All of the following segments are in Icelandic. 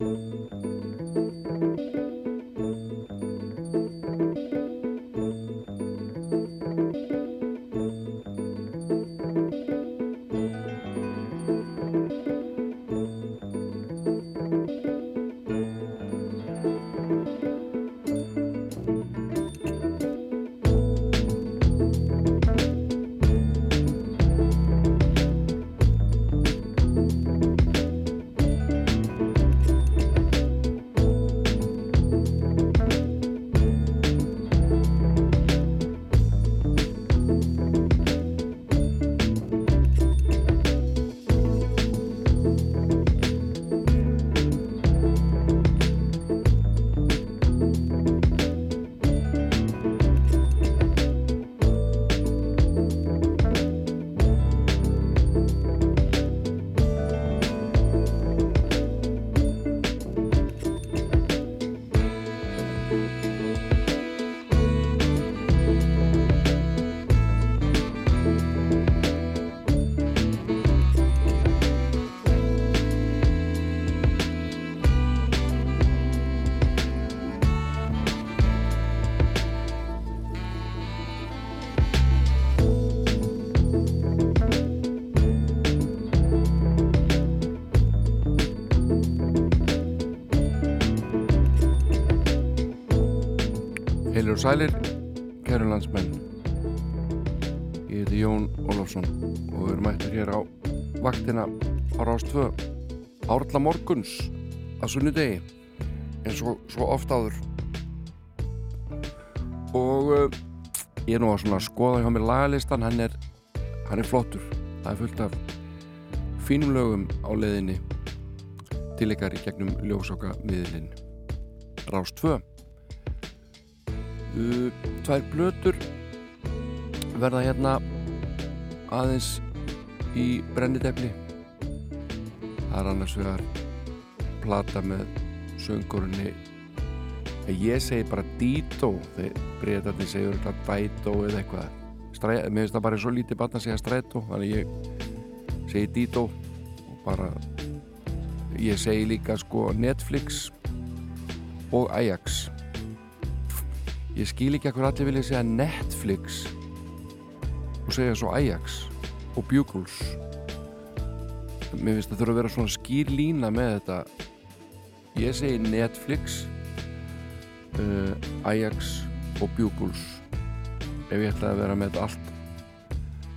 Música og sælir, kæru landsmenn. Ég heiti Jón Ólafsson og við erum mættur hér á vaktina á Rástvö árla morguns að sunnudegi eins og svo oft áður. Og uh, ég er nú að svona skoða hjá mér lagalistan, hann er hann er flottur, það er fullt af fínum lögum á leðinni til ykkar í gegnum ljósáka miðlinn Rástvö tvær blötur verða hérna aðeins í brennitefni það er annars vegar plata með söngurinn ég segi bara Dito þegar breytarnir segjur eitthvað Dito eða eitthvað. Stræ, mér finnst það bara svo lítið batna að segja Strætó þannig ég segi Dito og bara ég segi líka sko Netflix og Ajax ég skil ekki hver allir vilja segja Netflix og segja svo Ajax og Bugles. Mér finnst það þurfa að vera svona skýr lína með þetta. Ég segi Netflix uh, Ajax og Bugles. Ef ég ætlaði að vera með þetta allt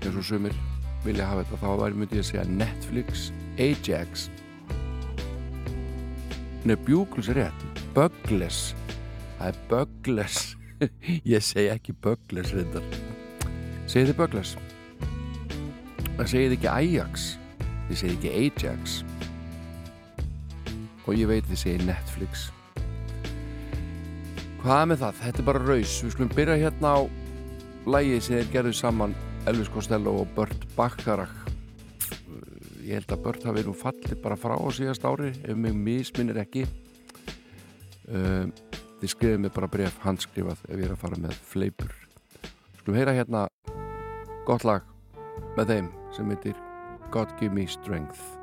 eins og sumir vilja hafa þetta þá væri myndi ég að segja Netflix Ajax. Nei, Bugles er rétt. Bugles. Það er Bugles ég segi ekki Böggles reyndar. Segið þið Böggles það segið ekki Ajax? Þið segið ekki Ajax. Og ég veit þið segið Netflix. Hvað með það? Þetta er bara raus, við skulum byrja hérna á lægi sem er gerðið saman Elvis Costello og Burt Bacharach. Ég held að Burt hafi nú fallið bara frá á síðast ári ef mig misminir ekki. Um þið skrifið mig bara bref handskrifað ef ég er að fara með fleipur. Skulum heyra hérna gott lag með þeim sem heitir God Give Me Strength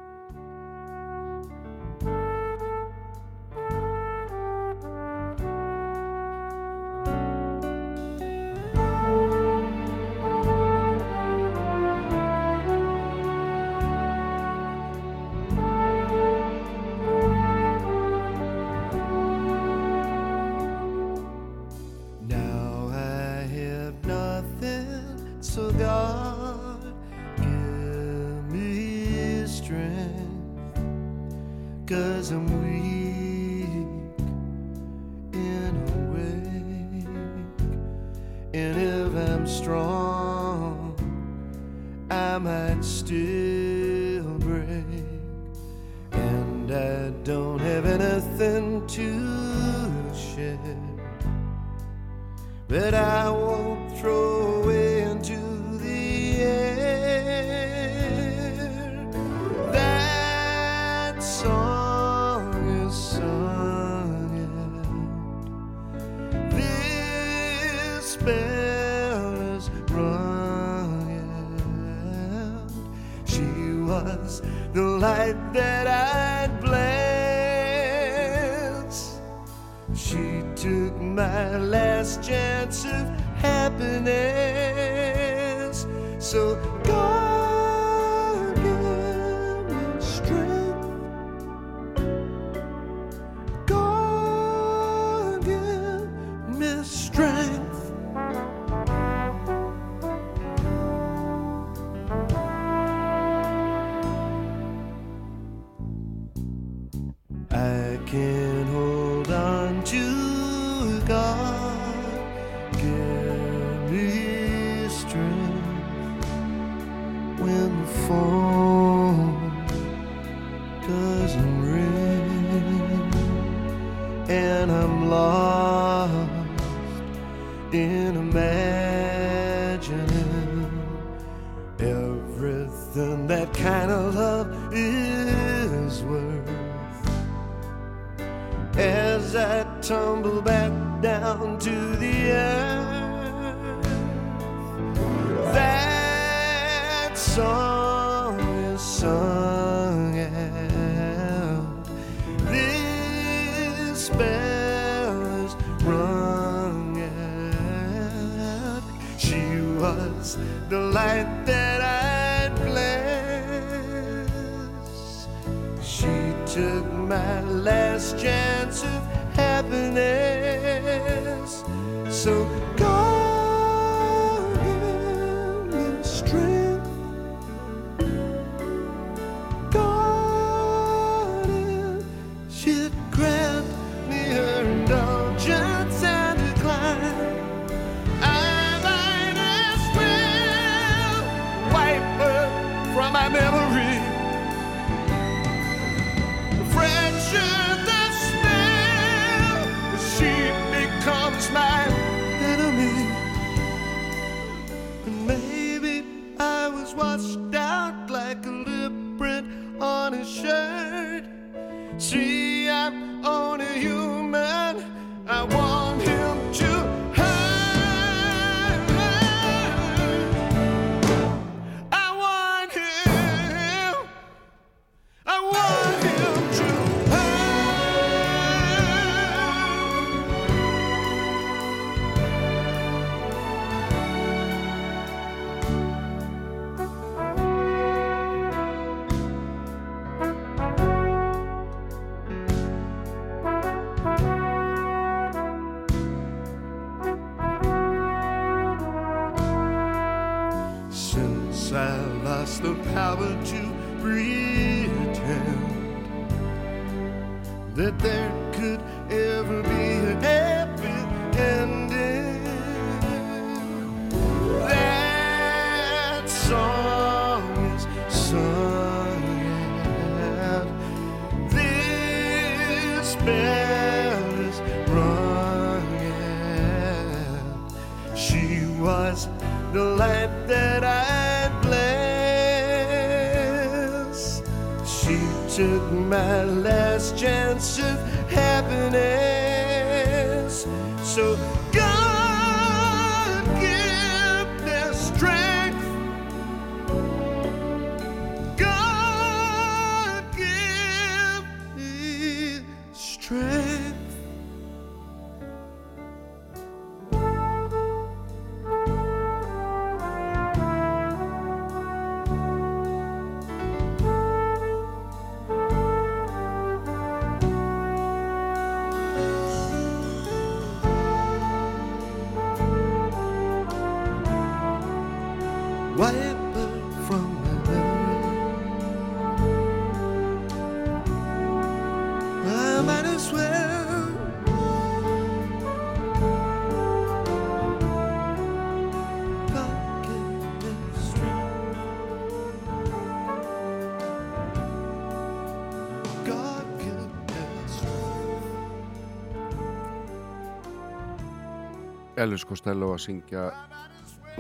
Elvis Costello að syngja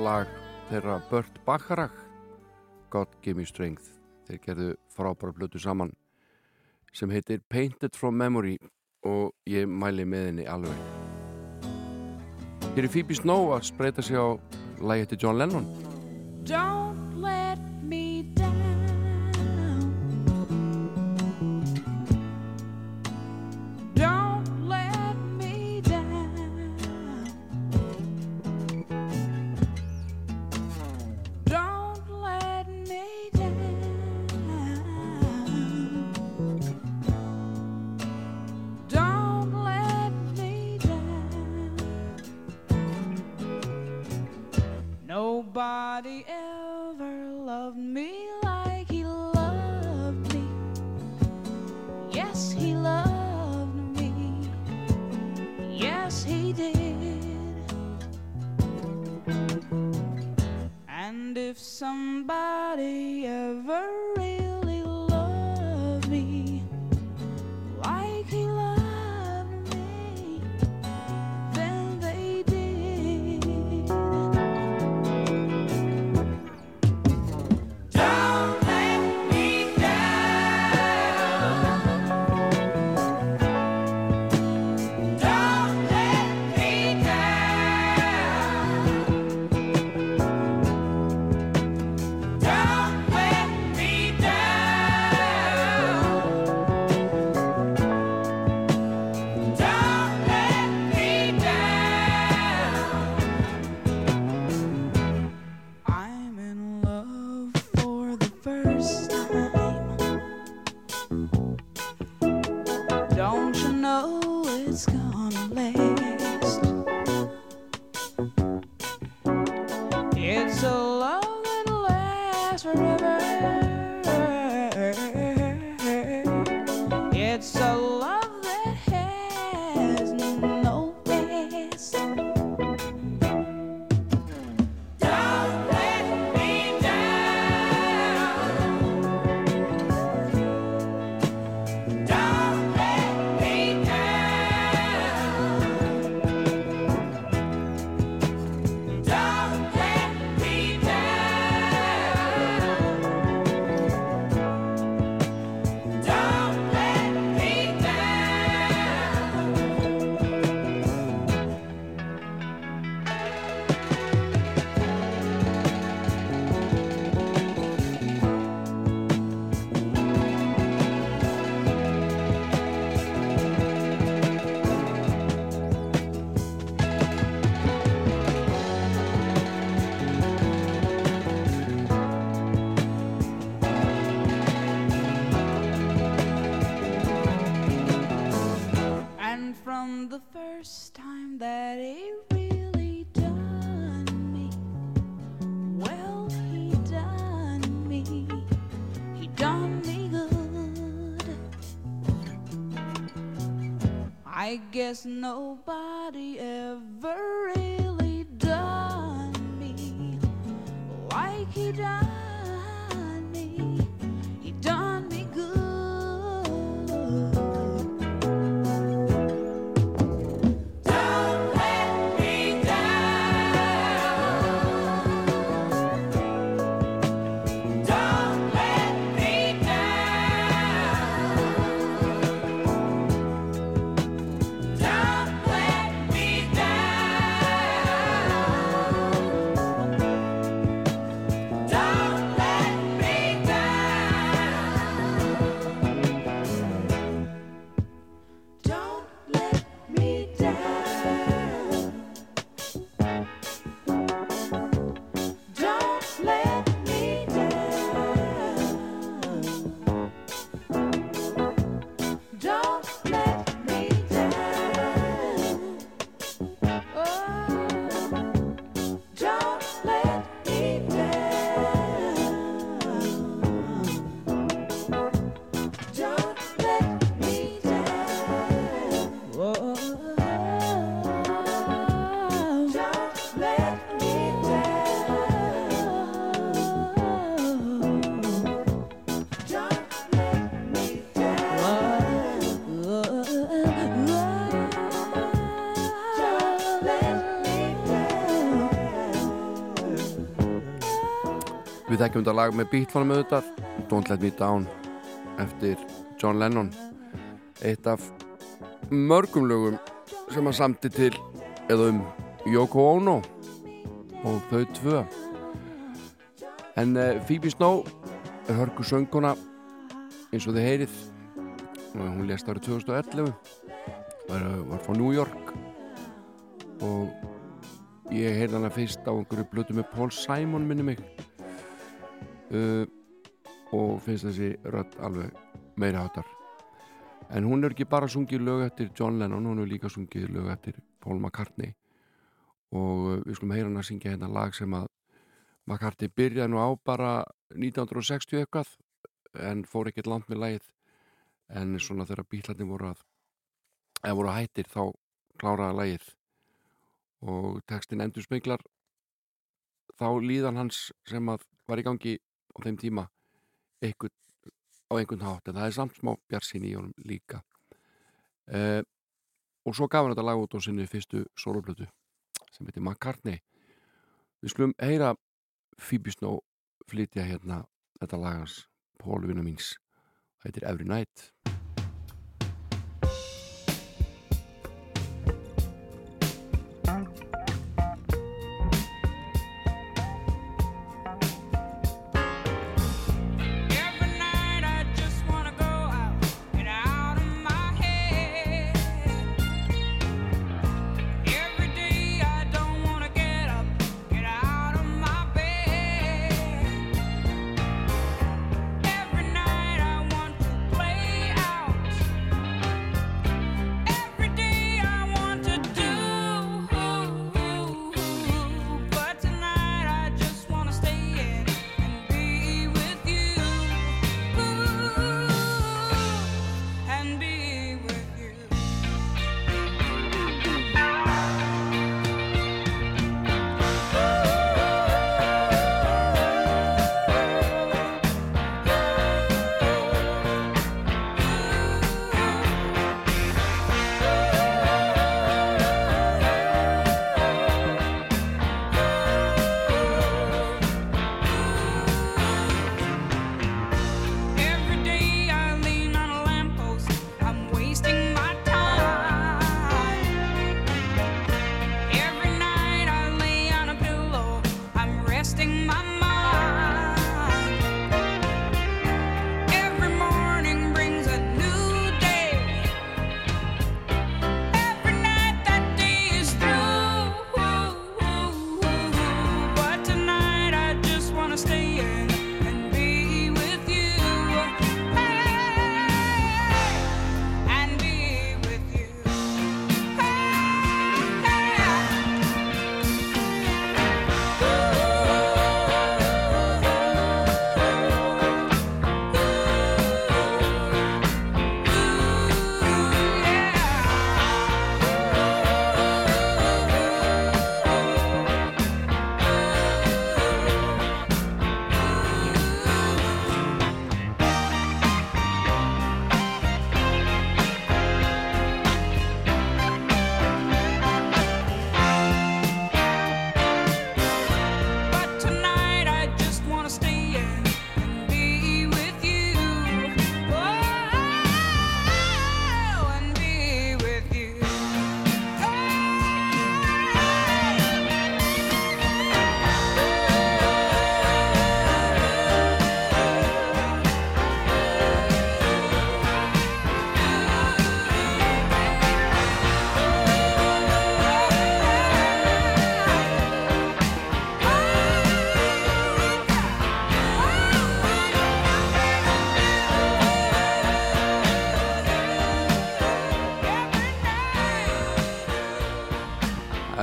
lag þeirra Burt Bacharach God Give Me Strength. Þeir gerðu frábæra blötu saman sem heitir Painted From Memory og ég mæli með henni alveg. Hér er Phoebe Snow að spreita sig á lægi til John Lennon. John guess no Við þekkjum þetta lag með Beatfanum auðvitað. Don't Let Me Down eftir John Lennon. Eitt af mörgum lögum sem hann samti til eða um Yoko Ono og þau tvö. En uh, Phoebe Snow er hörku sönguna eins og þið heyrið hún lést árið 2011 var, var frá New York. Og ég heyrði hana fyrst á einhverju blötu með Paul Simon minni mig uh, og finnst þessi rödd alveg meiri hátar en hún er ekki bara sungið lög eftir John Lennon, hún er líka sungið lög eftir Paul McCartney. Og uh, við skulum heyra hann að syngja hérna lag sem að McCartney byrjaði nú á bara 1960 eitthvað en fór ekkert langt með lagið. En svona þegar bílarnir voru að eða voru hættir þá kláraði lagið. Og textin endur smeglar þá líðan hans sem að var í gangi á þeim tíma einhvern, á einhvern hátt en það er samt smá bjarsin í honum líka. Uh, og svo gaf hann þetta lag út á sinni fyrstu soloplötu sem heitir McCartney. Við skulum heyra Phoebe Snow flytja hérna þetta lagans Paul Vinna míns það heitir Every Night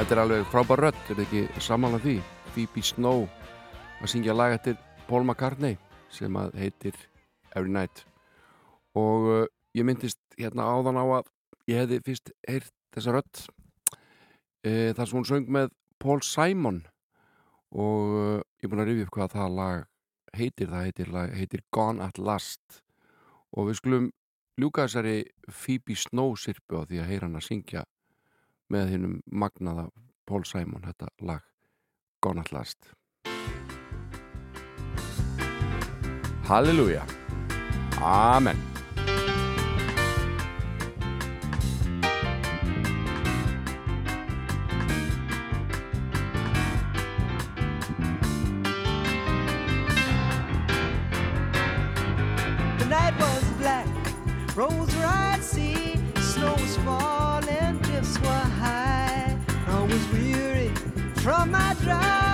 Þetta er alveg frábær rödd, er þið ekki samanlega því? Phoebe Snow að syngja lag eftir Paul McCartney sem að heitir Every Night. Og uh, ég myndist hérna áðan á að ég hefði fyrst heyrt þessa rödd. Uh, þar sem hún söng með Paul Simon. Og uh, ég er búin að rifja upp hvað það lag heitir, það heitir, lag, heitir Gone at Last. Og við skulum ljúka þessari Phoebe Snow sirpu á því að heyra hann að syngja með hinnum magnaða Paul Simon þetta lag Gone at Last. Halleluja. Amen. The night was black, roads were sea, snow was falling, from my driving,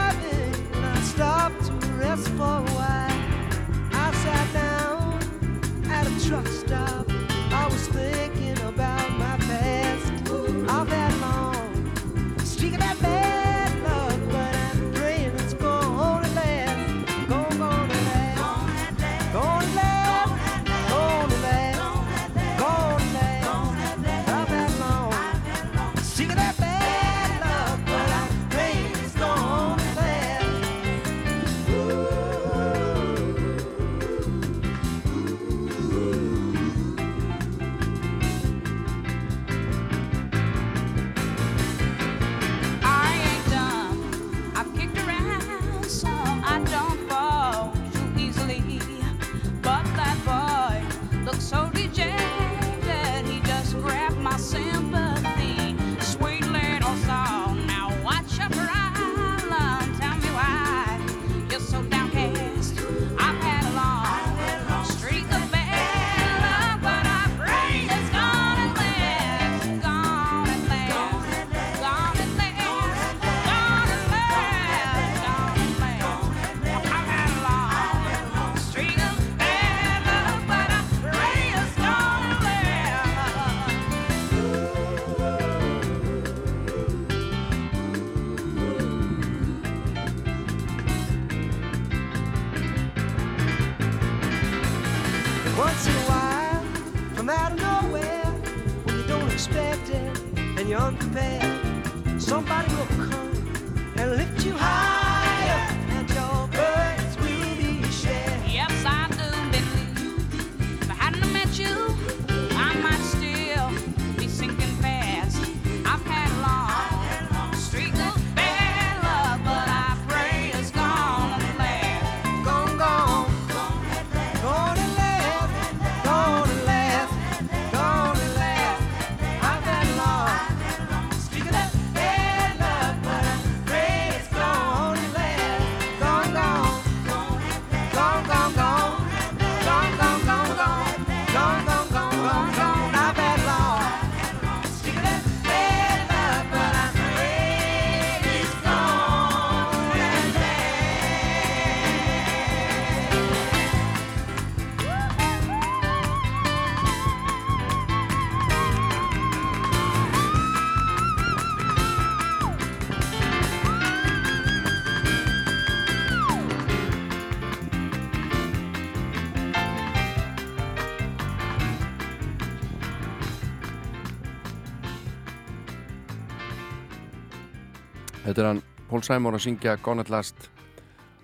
Pól Sæmór að syngja Gone at Last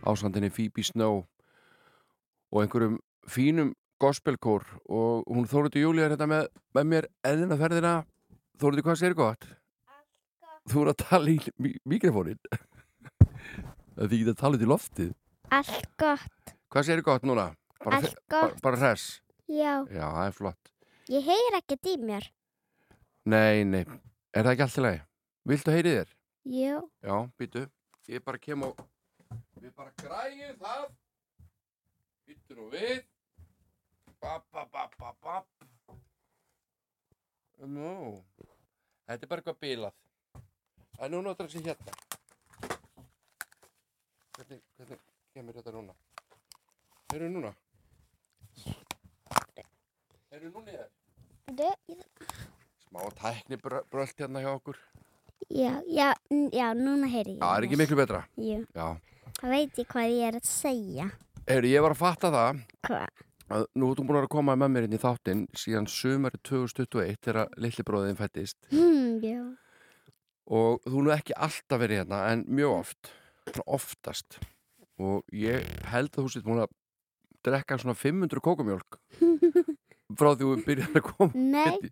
ásandinni Phoebe Snow og einhverjum fínum gospelkór og hún Þóruði Júlía er þetta með, með mér eðina ferðina Þóruði hvað sér gott? Þú er að tala í mikrofónin Það þykir að tala út í loftið Allt gott. Hvað sér gott núna? Bara, Allt gott. bara hress Já, Já, það er flott ég heyr ekkert í mér. Nei, nei, er það ekki allt í lagi? Viltu heyri þér? Jú. Já, býtu. Ég bara kem og við bara græjum það. Býtu nú við. Bap, bap, bap, bap, bap. Nú. Þetta er bara eitthvað bilað. En nú notar þessi hérna. Hvernig, hvernig kemur þetta núna? Heyrðu núna. Heyrðu nú niður. Þú, Smá tækni brölt hérna hjá okkur. Já, já, já, núna heyri ég. Já, það er ekki miklu betra. Jú, Já. það veit ég hvað ég er að segja. Heyrðu, ég var að fatta það Hvað? að nú ertu búin að koma með mér inn í þáttinn síðan sumari 2021 þegar litli bróðin fættist Hmm, já. og þú nú ekki alltaf verið hérna en mjög oft, oftast og ég held að þú sétt búin að drekka svona 500 kókumjólk frá því þú byrjaði að koma Nei, hérna.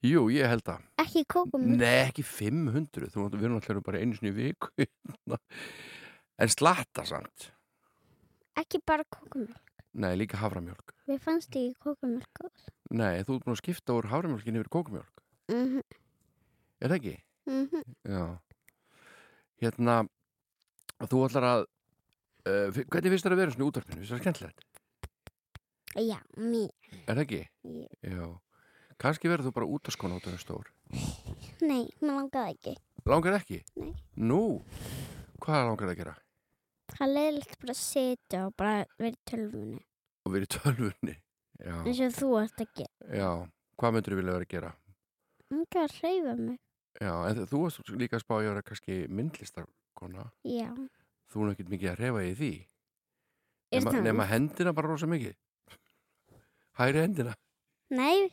Jú, ég held að ekki kókum. Nei, ekki 500, þú við erum alltaf bara einu sinni í viku hérna. en slatta samt Ekki bara kókumjölk. Nei, líka haframjólk Mér fannst ekki kókumjölk góð. Nei, þú ert búin að skipta úr haframjólkinni yfir kókumjólk Mhm, Er það ekki? mhm. Já. Hérna, þú ætlar að, uh, hvernig finnst þér að vera svona útvarpinu? Finnst það skemmtilegt? Já, mér. Er það ekki? Jú. Já. Kanski verður þú bara útaskona út af það stór. Nei, mér langaði ekki. Langar ekki? Nei. Nú, hvað langar það að gera? Það leiðilegt bara að sitja og bara vera í tölvunni. Og verið í tölvunni. Já. eins og þú ert að gera. Já. Hvað myndur þú vilja vera að gera? Enga að hreyfa mig. Já, en þú varst líka að spá að vera kannski myndlistarkona. Já. Þú er ekkert mikið að reyfa í því. Er það? nema hendina bara rosa mikið. Hæri hendina. Nei,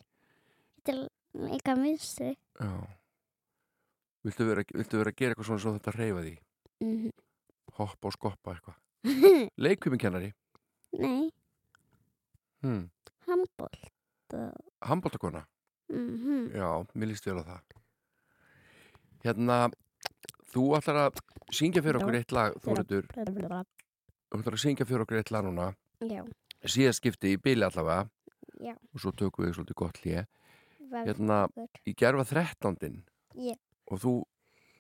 er líka minnstri. Já. Viltu vera, viltu vera að gera eitthvað svona svo þetta reyfa því? Mm Hoppa og skoppa eitthvað. Leikvimikennari. Nei, Hmm. handból. Hamboltakona. Mm -hmm. Já, mér líst vel á það. Hérna, þú ætlar að syngja fyrir okkur eitt lag. Þú ætlar að syngja fyrir okkur eitt lag núna. Já, Síðast skipti í bíli allavega. já. Og svo tökum við svolítið gott hlið. Hérna, í gerfa 13. Já. Og þú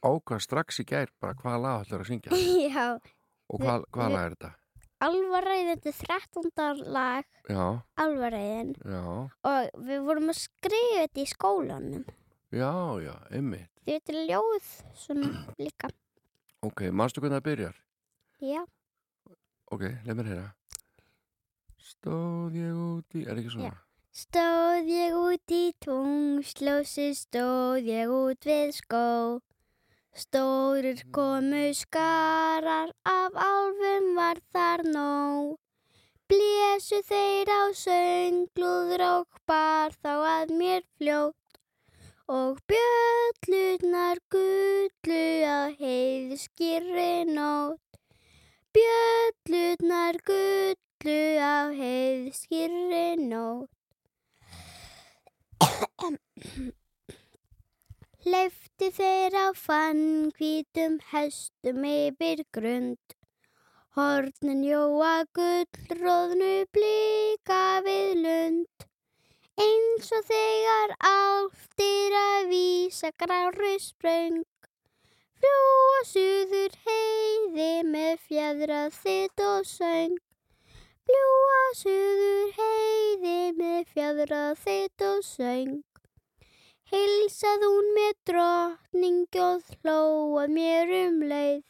ákvað strax í gær bara hvaða lag ætlar að syngja. Já, Og hvað, hvaða lag er þetta? alvaræðin, þetta er 13. lag, Já, alvaræðin. já, Og við vorum að skrifa þetta í skólanum. já, já, einmitt. Þið veitir ljóð svona líka. Ok, manstu hvernig það byrjar? Já, Ok, leið mér heyra. Stóð ég út í, er ekki svona? Já. Stóð ég út í tungsljósi, stóð ég út við skó. Stórir komu skarar, af álfum var þar nóg. Blésu þeir á sönglúður og bar þá að mér fljótt. og bjöllurnar gullu á heiðskýrri nótt. Bjöllurnar gullu á heiðskýrri nótt. Leifti þeir á fann hvítum hestum yfir grund. Hornin jóa gullróðnu blika við lund. Eins og þegar álftir að vísa grári spröng. Fljúa suður heiði með fjæðrað þitt og söng. Fljúa suður heiði með fjæðrað þitt og söng. Heilsað hún með drottning og hlóa mér um leið.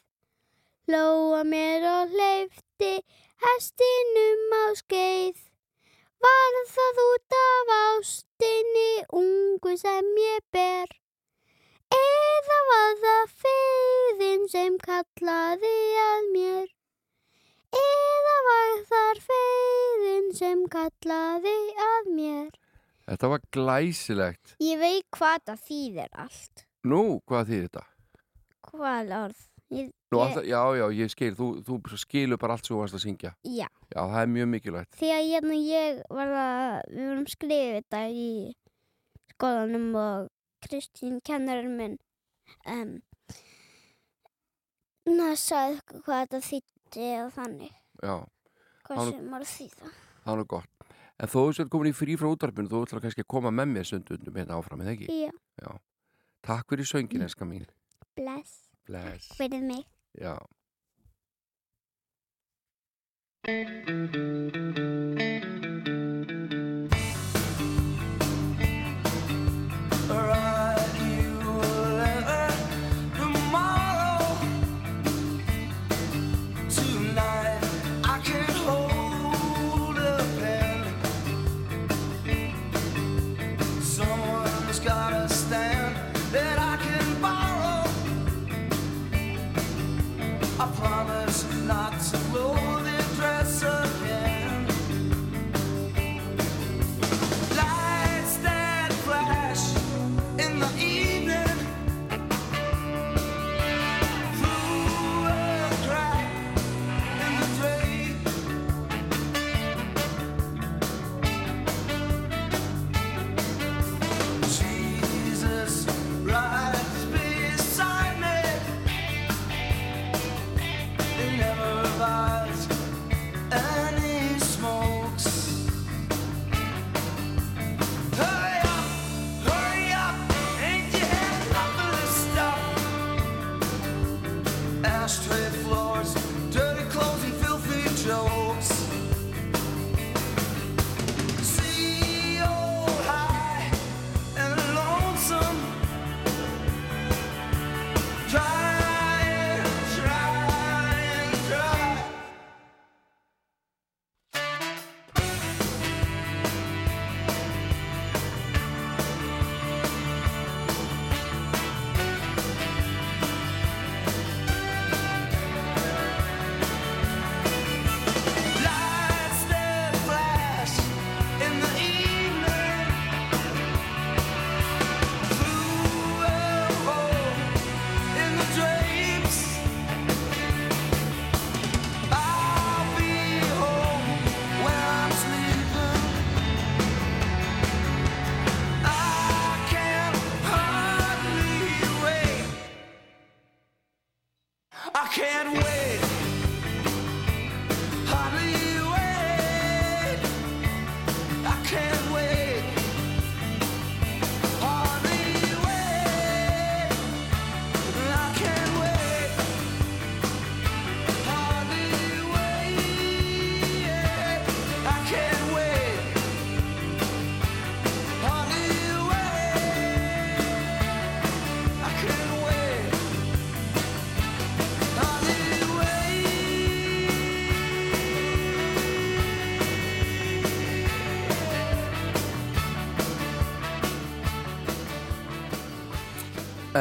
Hlóa mér og hleyfti hestinum á skeið. Var það út af ástinni ungu sem ég ber? Eða var það feiðin sem kallaði að mér? Eða var það feiðin sem kallaði að mér? Þetta var glæsilegt. Ég veit hvað það þýðir allt. Nú, hvað þýðir þetta? Hvað orð? Ég, Nú, ég, alltaf, já, já, ég skil, þú, þú skilur bara allt sem þú varst að syngja. já, Já, það er mjög mikilvægt. því að ég, ég var að, við vorum skrifið þetta í skólanum og Kristín kennarinn minn um, sagði hvað þetta þýtti og þannig, Já, hvað sem var að þýða. það er nú gott. En þó þú sér komin í frí frá útvarpinu, þú ætlar kannski að koma með mér sundundum hérna áfram, eða ekki? Já, Takk fyrir söngin, eska mín. bless, Bless. fyrir mig. Já.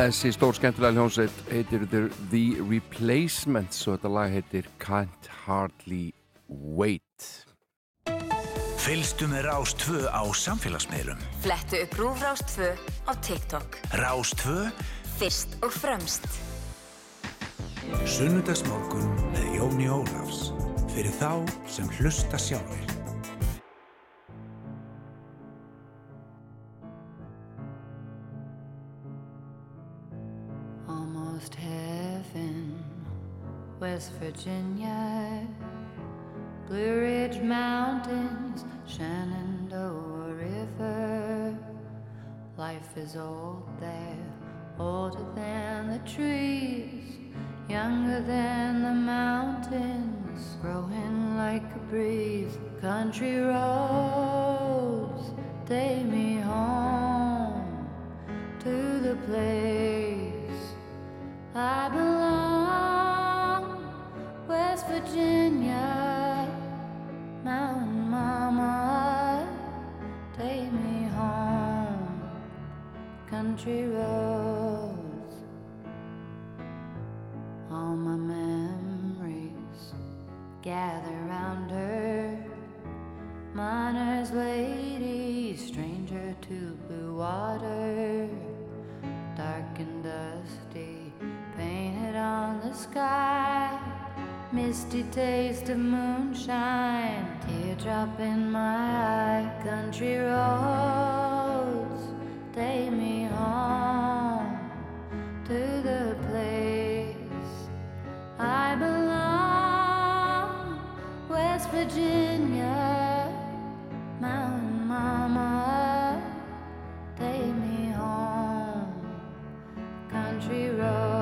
Þessi stór skemmtilega hljónsveit heitir The The Replacements og þetta lag heitir Can't Hardly Wait Fylgstu með Rás 2 á samfélagsmiðlum. Flettu upp Rúfrás 2 á TikTok. Rás 2, Fyrst og fremst. sunnudagsmorgun með Jóni Ólafs. Fyrir þá sem hlusta sjálfur. West Virginia, Blue Ridge Mountains, Shenandoah River. Life is old there, older than the trees, younger than the mountains, growing like a breeze. Country roads, take me home to the place I belong, West Virginia, Mountain Mama, take me home, country roads, all my memories gather round her. Miner's lady, stranger to blue water, dark and dusty, painted on the sky. Misty taste of moonshine, teardrop in my eye. Country roads, take me home to the place I belong. West Virginia, Mountain Mama, take me home. Country roads.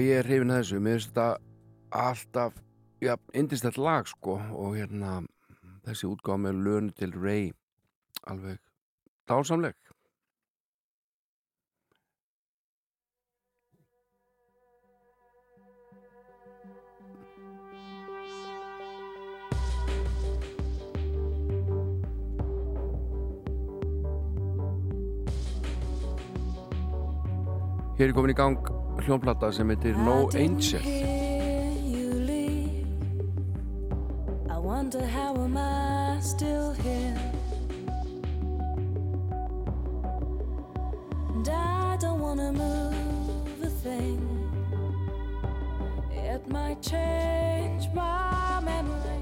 Ég er hrifin að þessu, mér finnst þetta alltaf, já, indislegt lag sko og hérna þessi útgáð með lönu til Ray alveg dásamleg. Hér er komin í gang hljónplata sem heitir No Angel Hear you leave. I wonder how am I still here? And I don't wanna move a thing. It might change my memory.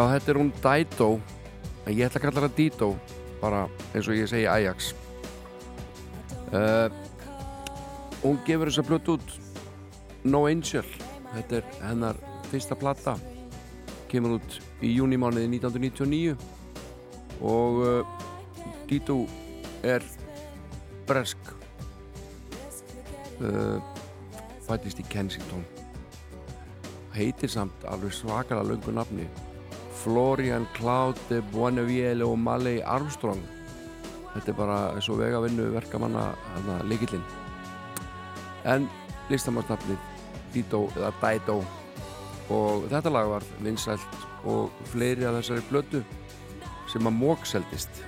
Já, þetta er hún Dido en ég ætla að kalla hana Dido bara eins og ég segi Ajax. Uh, Hún gefur þess að blötu út No Angel. Þetta er hennar fyrsta platta kemur út í júnimániði 1999 og uh, Dido er bresk uh, fættist í Kensington. Heitir samt alveg svakalega löngu nafni Florian Cloud Buenaviel og Malay Armstrong. Þetta er bara svo vegavinnu verkamanna líkillinn en listamannsnafnið Dito eða Daido og þetta lag var vinsælt og fleiri af þessari blötu sem að mókseldist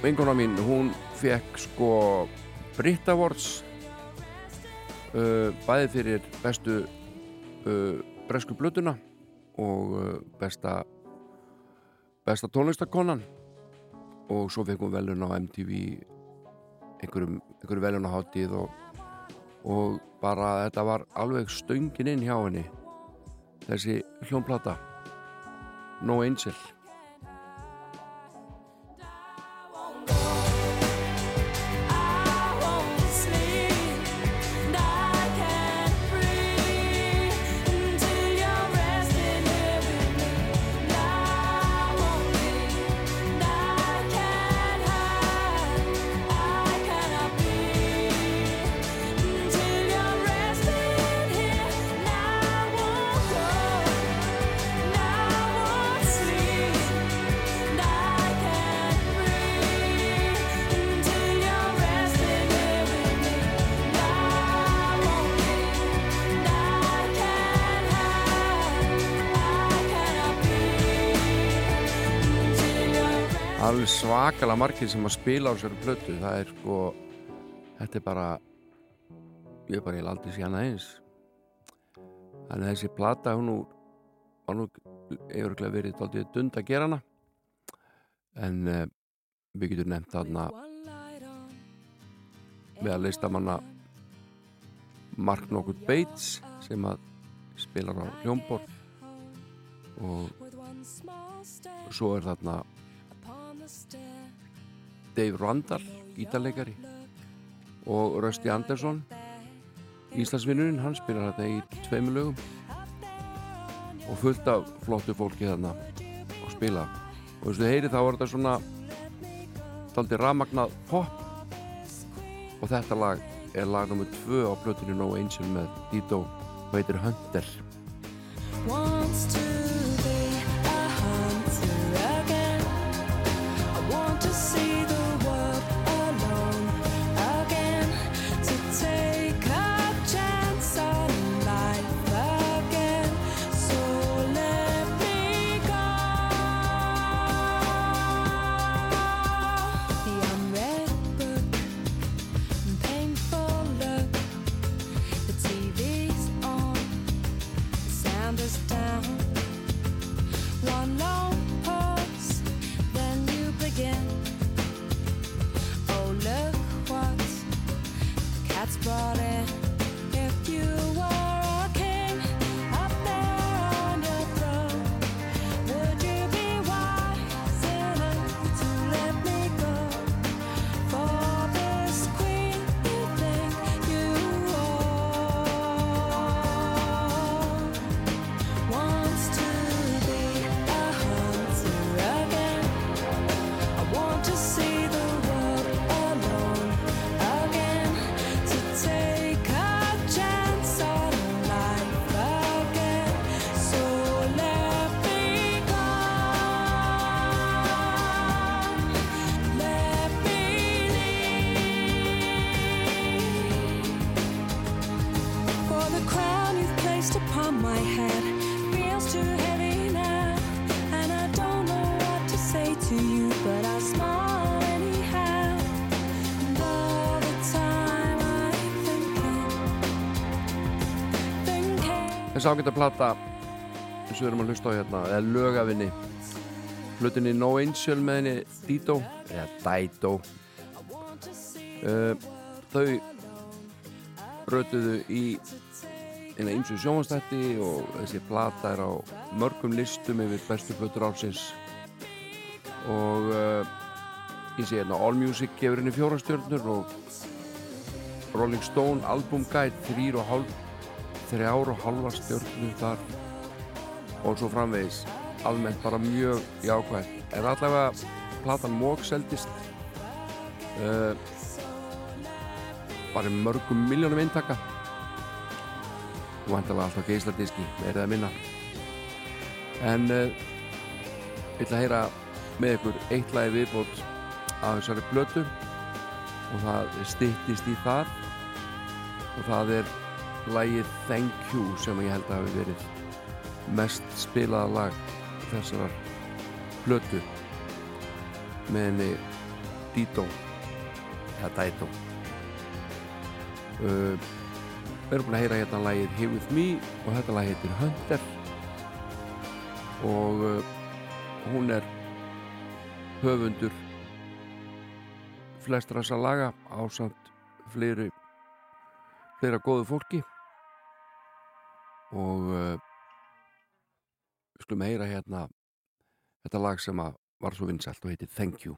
Vinkona mín hún fekk sko Brit Awards uh, bæði fyrir bestu uh, bresku blötuna og uh, besta besta tónlistakonan og svo fekk hún velun á MTV einhverjum, einhverjum velun á hátíð og, og bara þetta var alveg stöngin inn hjá henni þessi hljónplata No Angel alveg svakalega margir sem að spila á þessari plötu. Það er sko þetta er bara ég er bara ég aldrei sé hana eins. Þannig að þessi plata hún nú var nú yfirlega verið daldið dund að gera hana. En uh, við getum nefnt þarna með að listamanna Mark Nokkur Bates sem að spilar á hljómbor og svo er þarna Dave Randall, gítarleikari og Rösti Andersson Íslandsvinnurinn, hann spilar þetta í tveimur lögum. Og fullt af flottu fólki þarna og spila. Og þú veist, þið heyrið þá var þetta svona daldi ramagnað pop. Og þetta lag er lag nr. 2 á plötinu No Angel með Dito og heitir Hunter Þessi ágæta plata sem við erum að hlusta á hérna eða lögafinni hlutinni No Angel með henni Dito eða Daido uh, þau rötuðu í eina ymsu sjónvastætti og þessi plata er á mörgum listum yfir bestu plötur ásins og uh, ég sé hérna All Music gefur henni fjóra stjörnur og Rolling Stone Album Guide þrýr og hálf þrjár og halva stjörnur þar og svo framvegis. Almennt bara mjög jákvæð en allavega platan Mók seldist uh, bara mörgum miljónum eintaka. Og vantalega alltaf geisladiski meirið að minna. En uh, ég ætla að heyra með ykkur eitt lagi viðbót af þessari blötu og það styttist í það. Og það er lagið Thank You sem ég held að hafi verið mest spilaða lag þessarar blötu með henni Dito eða Daito uh, við erum búin að heyra hérna lagið Here With Me og þetta lag heitir Hunter. Og uh, hún er höfundur flestra þessa laga ásamt fleiri fleira góðu fólki. Og uh, við skulum heyra hérna þetta lag sem var svo vinsælt og heitir Thank You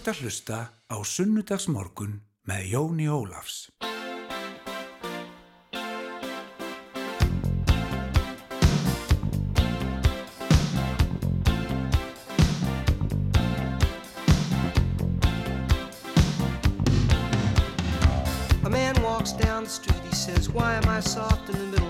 ert að hlusta á Sunnudagsmorgun með Jóni Ólafs. A man walks down the street, he says, Why am I soft in the middle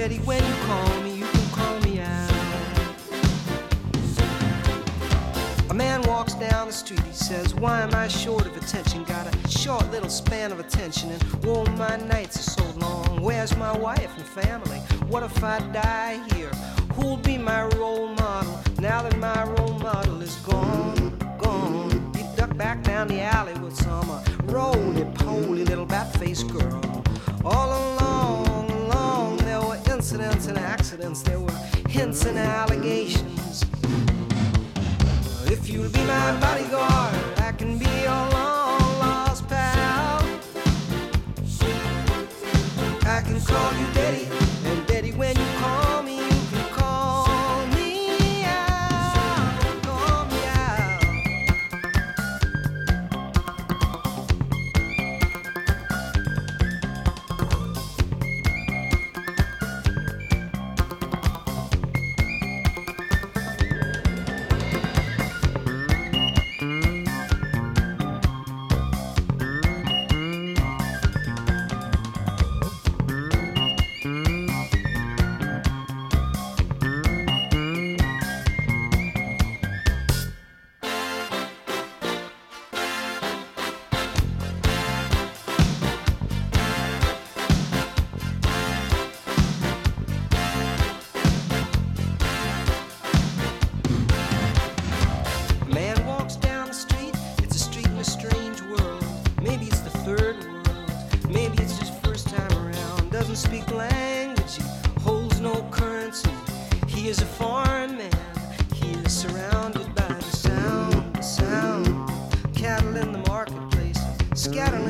When you call me, you can call me out. A man walks down the street, he says, Why am I short of attention? Got a short little span of attention, and whoa, my nights are so long. Where's my wife and family? What if I die here? Who'll be my role model now that my role model is gone? Gone. He ducked back down the alley with some uh, roly poly little bat faced girl. All were incidents and accidents, there were hints and allegations. If you'll be my bodyguard, I can be your long lost pal. I can call you Betty, surrounded by the sound, the sound. Cattle in the marketplace, scatterlings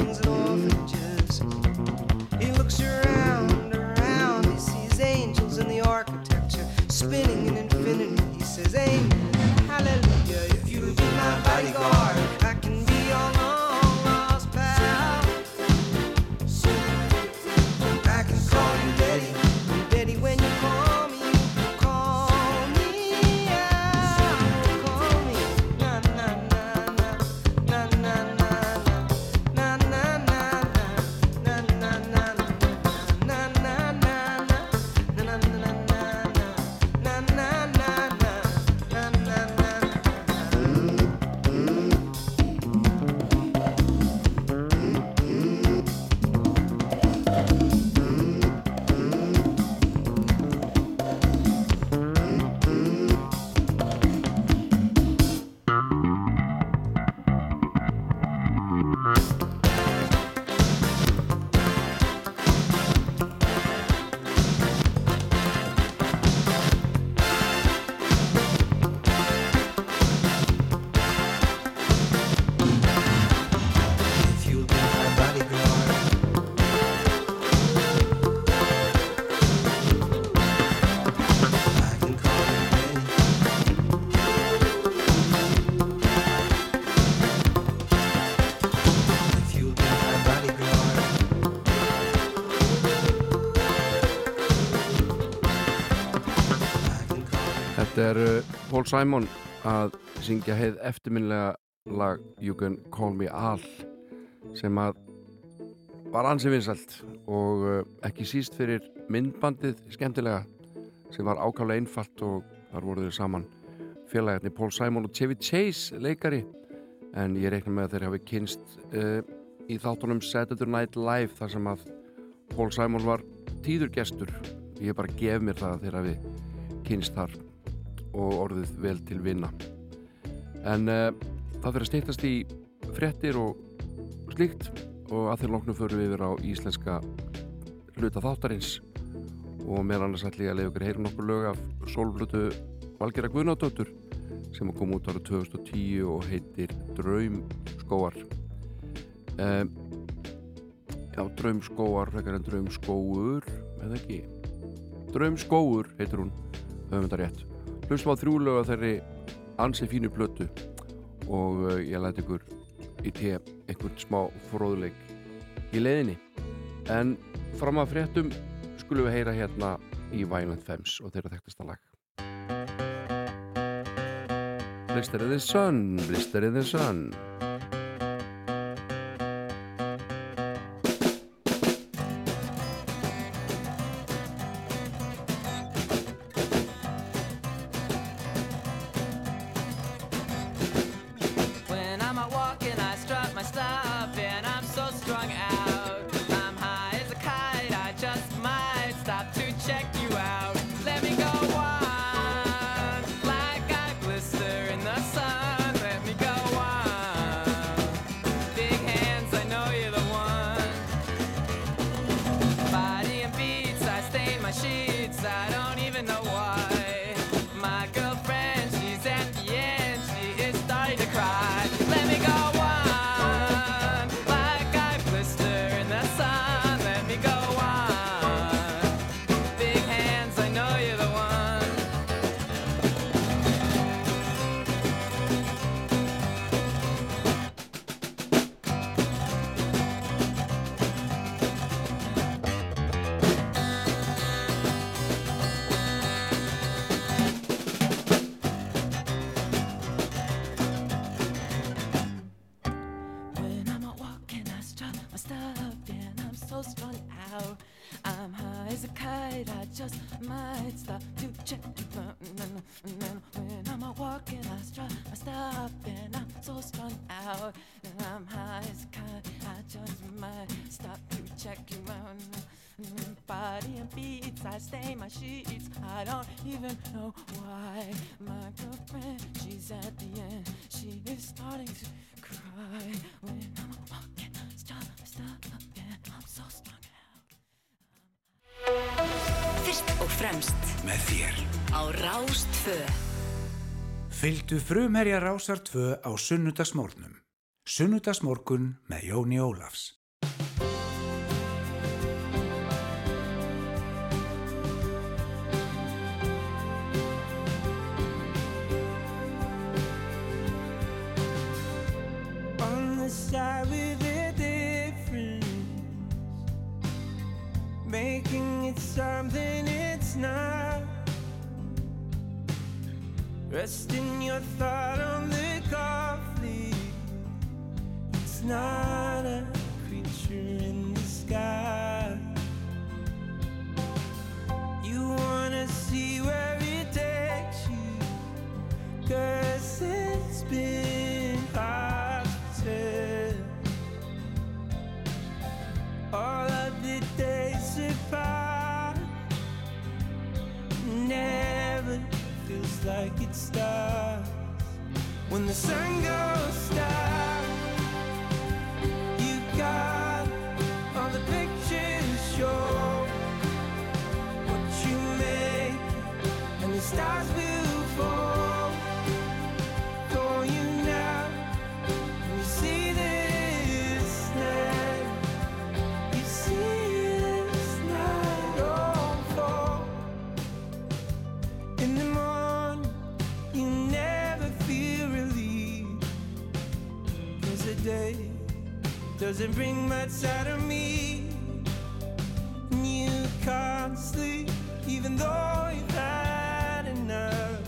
er Paul Simon að syngja heið eftirminlega lag You Can Call Me Al sem að var ansi vinsælt og uh, ekki síst fyrir myndbandið skemmtilega sem var ákálega einfalt og þar voru þau saman félagarnir Paul Simon og Chevy Chase leikari. En ég reikna með að þeir hafi kynst uh, í þáttunum Saturday Night Live þar sem að Paul Simon var tíður gestur. Ég bara gef mér það að þeir hafi kynst þar og orðið vel til vinna en uh, það fyrir að steytast í frettir og slíkt og að þeir loknum förum yfir á íslenska hluta þáttarins. Og meðal annars ætli ég að leiða ykkur heyra nokkur lög af solflutu Valgera Guðnádóttur sem kom út ára 2010 og heitir Draumskóar um, Já, Draumskóar frekar en Draumskóur eða ekki? Draumskóur heitir hún höfum þetta rétt hlustum á þrjú lög af þeirri ansi fínu plötu og uh, ég læti ykkur í te einhvern smá fróðuleik í leiðinni. En fram að fréttum skulum við heyra hérna í Violent Femmes og þeirra þekktasta lag. Blister in the Sun Blister in the Sun my sheets. I don't even know why. My girlfriend, she's at the end. She is starting to cry when I'm walking. Stop, stop, and I'm so strung Fyrst og fremst Með þér. á Rástfö. Fylgdu frumherja rásar 2 á sunnudagsmórnum. Sunnudagsmorgun með Jóni Ólafs. Side with a difference, making it something it's not. Resting your thought on the conflict, it's not a creature in the sky. You wanna see where it takes you. Cause it's been hard All of the days apart Never feels like it starts. When the sun goes down You got all the pictures show What you make And the stars will fall doesn't bring much out of me. And you can't sleep, even though you've had enough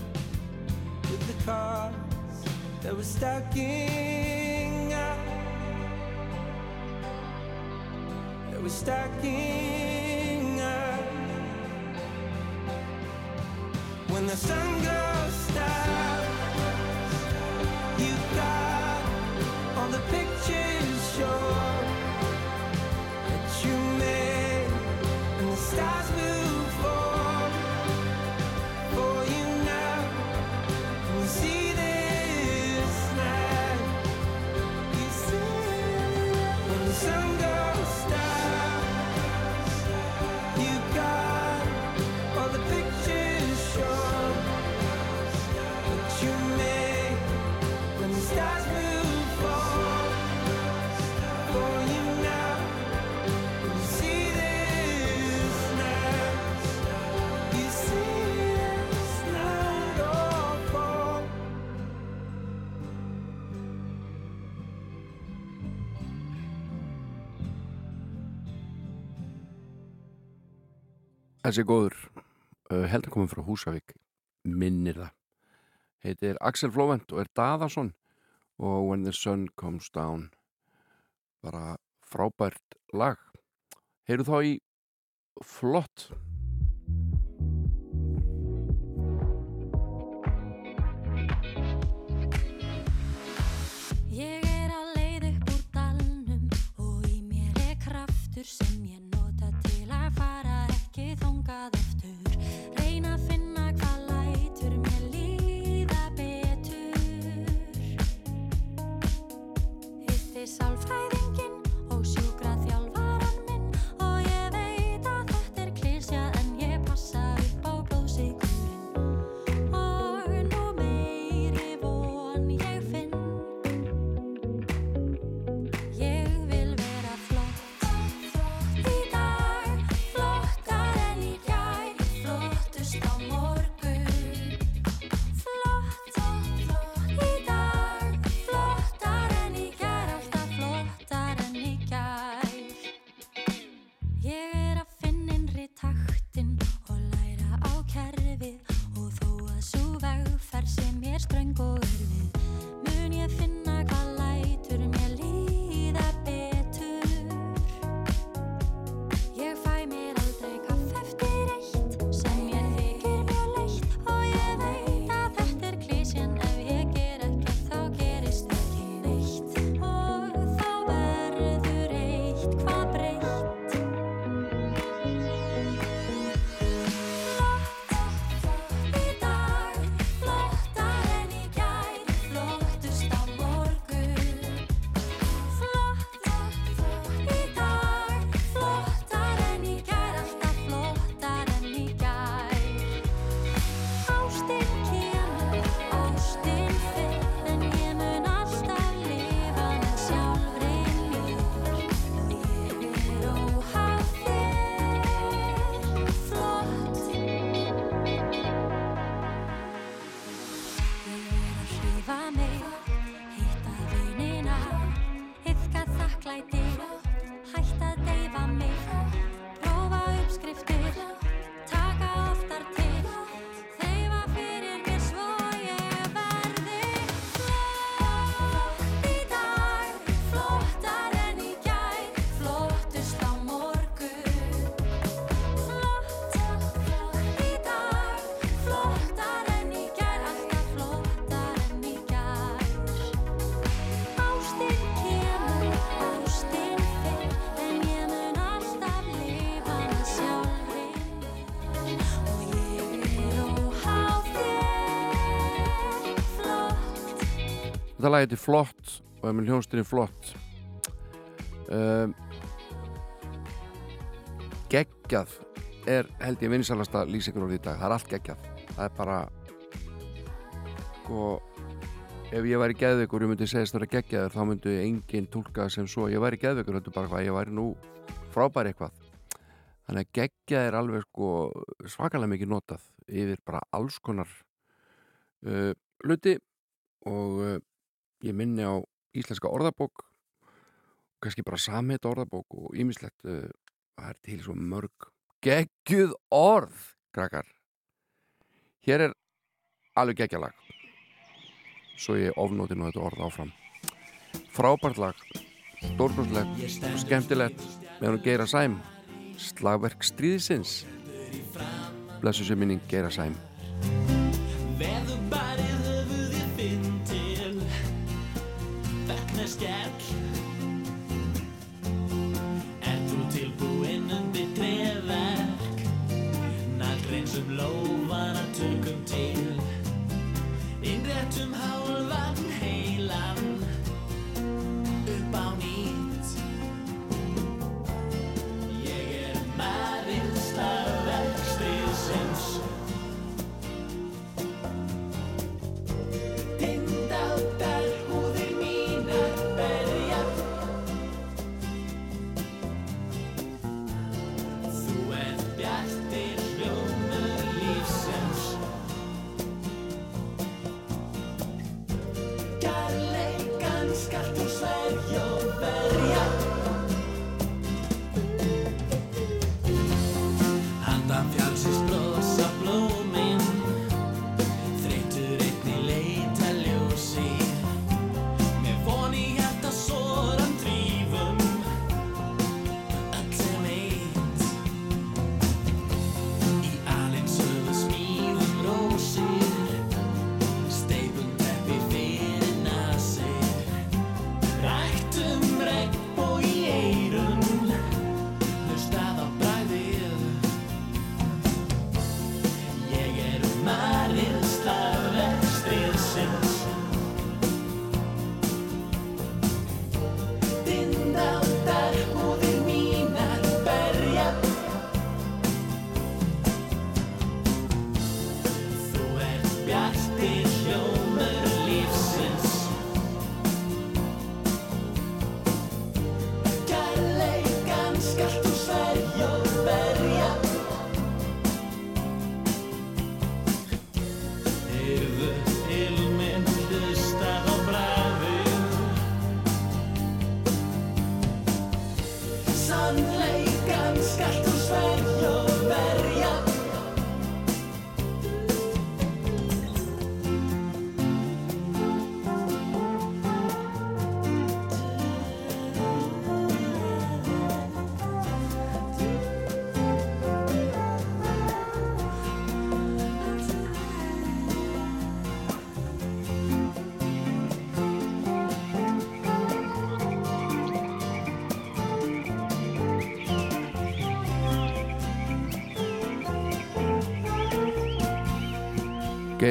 with the cards that were stacking up. That were stacking up. When the sun goes Þessi góður. Uh, heldur komin frá Húsavík minnir það. Heitir Axel Flóvent og er Daðarsson og When the Sun Comes Down. Bara frábært lag. Heyru þá í flott Þetta lag heitir Flott og er með hljónstinni Flott. Um, Geggjað er held ég vinsalasta lýsingur orðið í dag. Það er allt geggjað. Það er bara sko ef ég væri geðveikur og myndi segist það er geggjaður þá myndi enginn tólka sem svo. Ég væri geðveikur, þetta er bara hvað ég væri nú frábær eitthvað. Þannig að geggjað er alveg sko svakalega mikið notað yfir bara alls konar uh, hluti og uh, ég minni á íslenska orðabók kannski bara samheit orðabók og ýmislegt uh, það er til svo mörg geggjuð orð krakkar. Hér er alveg geggjalag svo ég ofnóti nú þetta orð áfram. Frábært lag stórbrottlegt og skemmtilegt með hún Geira Sæm slagverk stríðisins blessu sem minning Geira Sæm. Veður bæri Business Gap.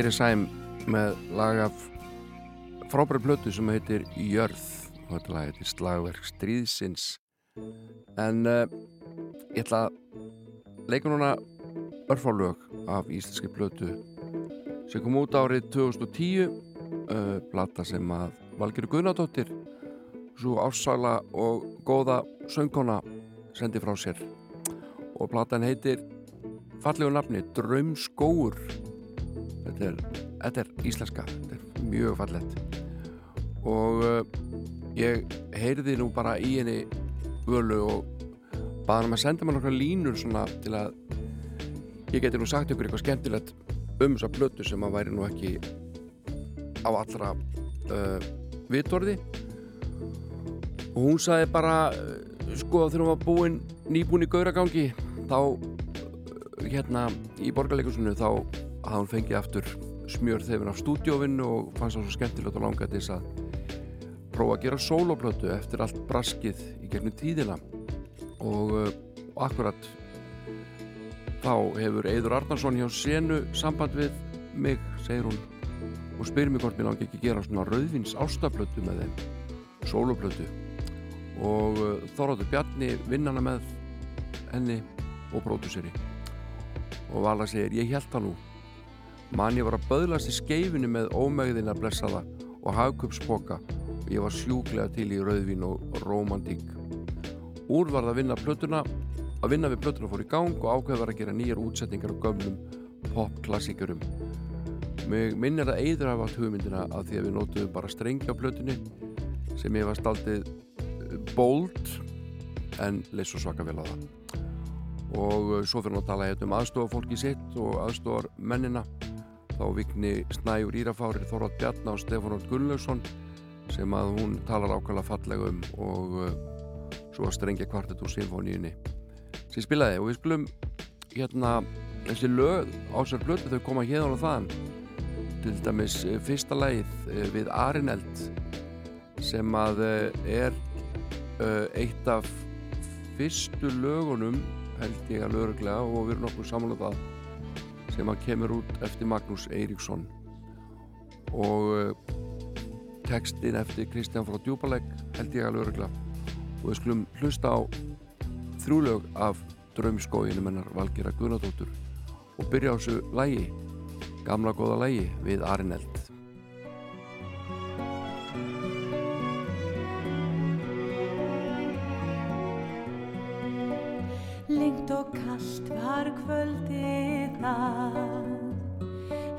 Geiri Sæm með lag af frábæri plötu sem heitir Jörð og þetta lag heitir Slagverk stríðsins. En uh, ég ætla að leika núna örfálög af íslenski plötu sem kom út árið 2010 uh, plata sem að Valgeir Guðnadóttir svo ásala og góða söngkona sendi frá sér. Og platan heitir fallegu nafni Draumskóur þetta er, þetta er íslenska þetta er mjög fallett og uh, ég heyrði nú bara í henni völu og baða hann að senda mér nokkra línur svona til að ég geti nú sagt ykkur eitthvað skemmtilegt um þessa plötu sem að væri nú ekki á allra uh, vitorði. Og hún sagði bara uh, sko þegar hún var búin nýbúin í gauragangi þá hérna í borgarleikusinu þá hafði hún fengið aftur smjör þegar af stúdjófinu og fannst það svo skemmtilegt og langað til þess að prófa að gera sóloplötu eftir allt braskið í gegnum tíðina. Og uh, akkurat þá hefur Eidur Arnarsson hjá senu samband við mig, segir hún og spyr mér hvort mér langi ekki að gera svona rauðvins ástaplötu með þeim sóloplötu. Og uh, Þorvaldur Bjarni vinnana með henni og próduseri og Vala segir ég held það nú mann ég var að böðlast í skeifinu með ómegðina blessaða og hagkupspoka og ég var sjúklega til í rauðvín og romantík úr var það að vinna plötuna að vinna við plötuna fór í gang og ákveð var að gera nýjar útsetningar á gömlum popklassikurum mig minnir að Eidur hafa átt hugmyndina að því að við nótuðum bara strengi á plötunni sem ég var staldið bold en leys svo svaka vel á það. Og uh, svo fyrir að tala hérna um aðstofa fólki sitt og aðstofar mennina þá vikni Snæjur Írafári Þorvald Bjarná og Stefán Ótt Gunnlaugsson sem að hún talar ákvæmlega fallega um og uh, svo að strengja kvartet úr symfóníunni sem spilaði og við skulum hérna þessi lög á sér blötu þau koma hérna og þaðan. Til dæmis uh, fyrsta lagið uh, við Arineld sem að er uh, eitt af fyrstu lögunum held ég að lögreglega og við erum nokkuð saman á það sem að kemur út eftir Magnús Eiríksson. Og uh, textin eftir Kristján frá Djúbalegg held ég að lögreglega og við skulum hlusta á þrjúlög af draumskóginum hennar Valgera Guðnadóttur og byrja á þessu lægi gamla góða lægi við Arineld Lengt og kallt var kvöldið það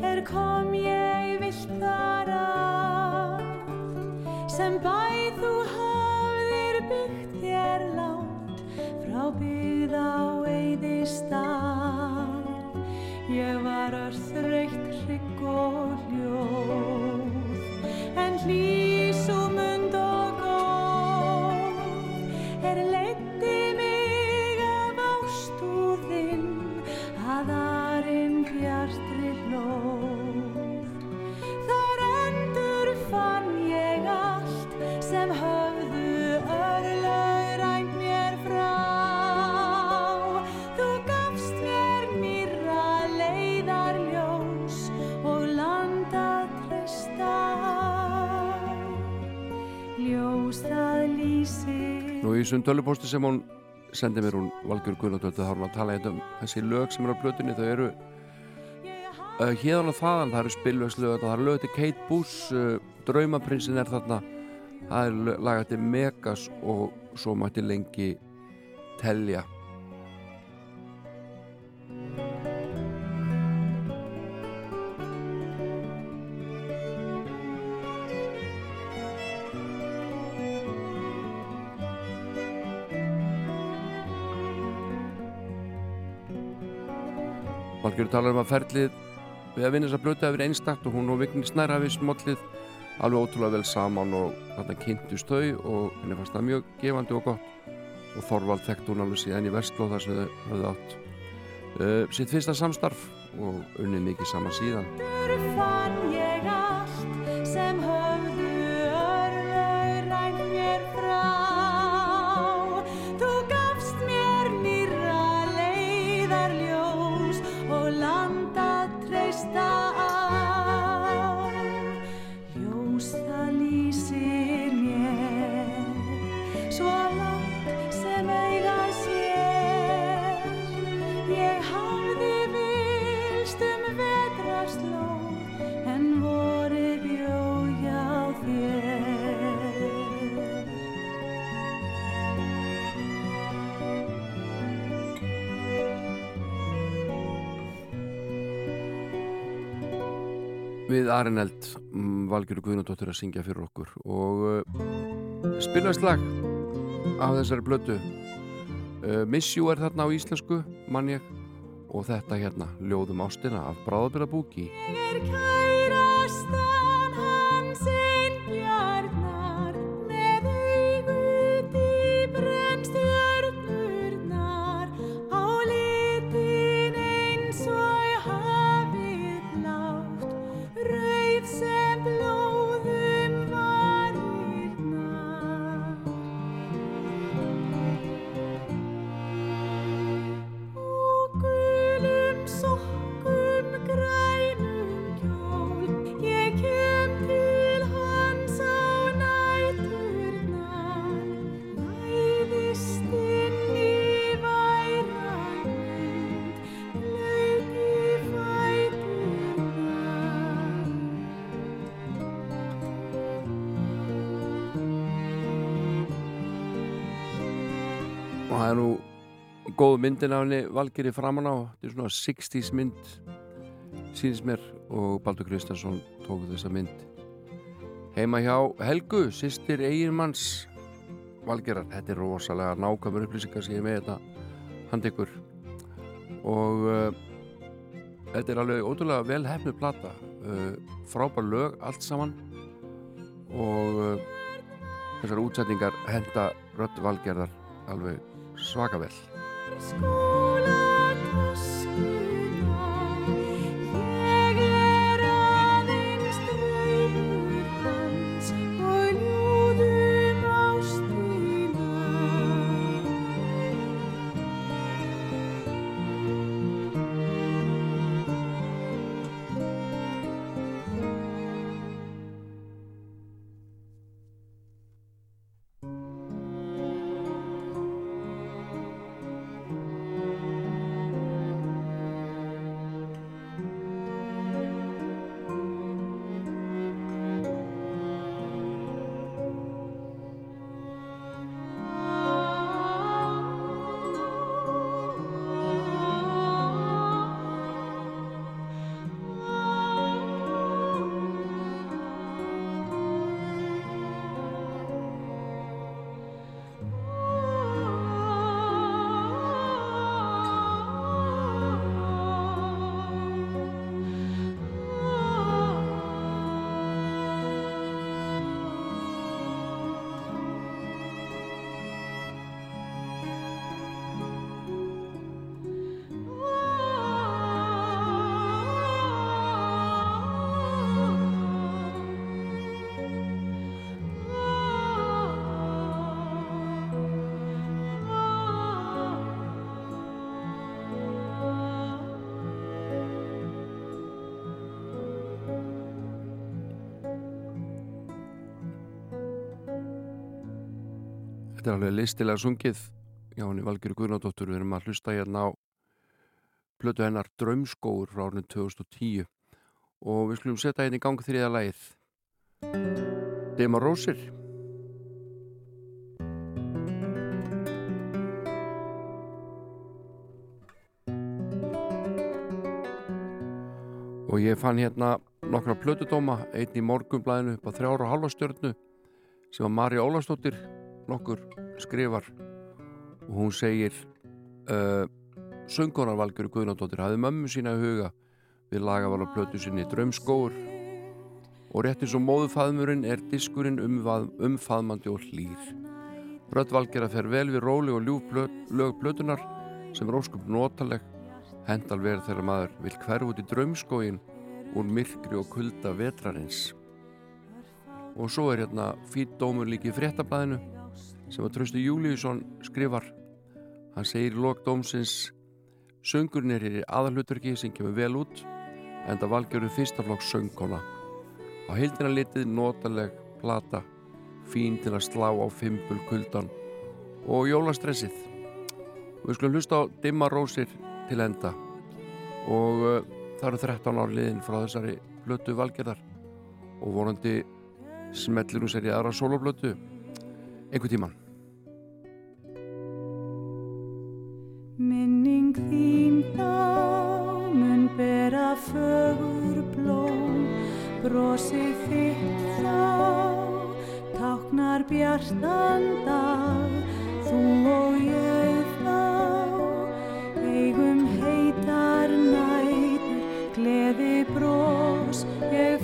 Er kom ég vilt þar að Sem bæð þú hafðir byggt þér látt Frá byggð á eyði stað. Ég var örþreytt hrygg og hljóð En hlýs og þessum tölupósti sem hún sendi mér hún Valgjör Guðnadóttir þá er hún að tala hérna um þessi lög sem eru á plötunni. Þau eru uh, hérðan og þaðan, það eru spilvegslög það eru lög til Kate Bush uh, Draumaprinsin er þarna. Það er lög- lag til Megas og svo mætti lengi telja Valgjör talar um að ferlið við að vinna þessa blötu hefur einstakt og hún og Vigni Snær hafi smollið alveg ótrúlega vel saman og þarna kynntust þau og henni fannst það mjög gefandi og gott. Og Þorvald þekkt hún alveg síðan í Vestló þar sem þau höfðu átt uh, sitt fyrsta samstarf og unnið mikið saman síðan við Arineld Valgjörður Guðnardóttir að syngja fyrir okkur. Og uh, spilast lag af þessari blötu uh, Miss You er þarna á íslensku mann ég. Og þetta hérna Ljóðum ástina af Bráðabila myndin af henni Valgeri framan á þetta er svona 60s mynd sínist mér og Baldur Kristjánsson tók þessa mynd. Heima hjá Helgu sýstir eiginmanns Valgerar, þetta er rosalega nákvæmur upplýsingar sem ég með þetta hand ykkur. Og uh, þetta er alveg ótrúlega vel hefnu plata. Uh, frábær lög allt saman. Og uh, þessar útsetningar henda rödd Valgerðar alveg svaka vel Ég Þetta er alveg listilega sungið hjá henni Valgeri Guðnardóttur við erum að hlusta hérna á plötu hennar Draumskóur frá árinu 2010 og við skulum setja hérna í gang þriða lagið. Dema Rósir. Og ég fann hérna nokkra plötudóma einn í morgunblæðinu upp á þrjára og halva stjörnu sem var Marja Ólafsdóttir nokkur skrifar og hún segir uh, söngunarvalgjur Guðnardóttir hafði mömmu sína í huga við lagavala plötu sinni Drömskóur og rétt eins og móðufaðmurinn er diskurinn umvað, umfaðmandi og hlýr. Röddvalgjara fer vel við róli og ljúf plötunar sem er óskup notaleg hendal verð þegar maður vil hverf út í draumskóin úr myrkri og kulda vetrarins. Og svo er hérna fýtt dómur líki í fréttablaðinu sem að Trausti Júliusson skrifar. Hann segir í lok dómsins söngurinn er í aðalhuturki sem kemur vel út en það valgjöru fyrstaflokks söngkona. Á heildina litið notaleg plata fín til að slá á fimpul kuldan og jólastressið. Við skulum hlusta á Dimma Rósir til enda. Og uh, það eru 13 ár liðin frá þessari blötu valgerðar. Og vonandi smellir hún sér í aðra soloblötu einhver tíman þín þá mun bera fögur blóm. Brosið þitt þá táknar bjartan dag. Þú og ég þá eigum heitar nætur. Gleði bros ég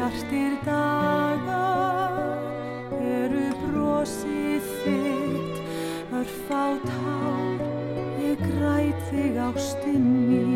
bjartir dagar eru brosið þitt, örfá tár, ég græt þig ástin mín.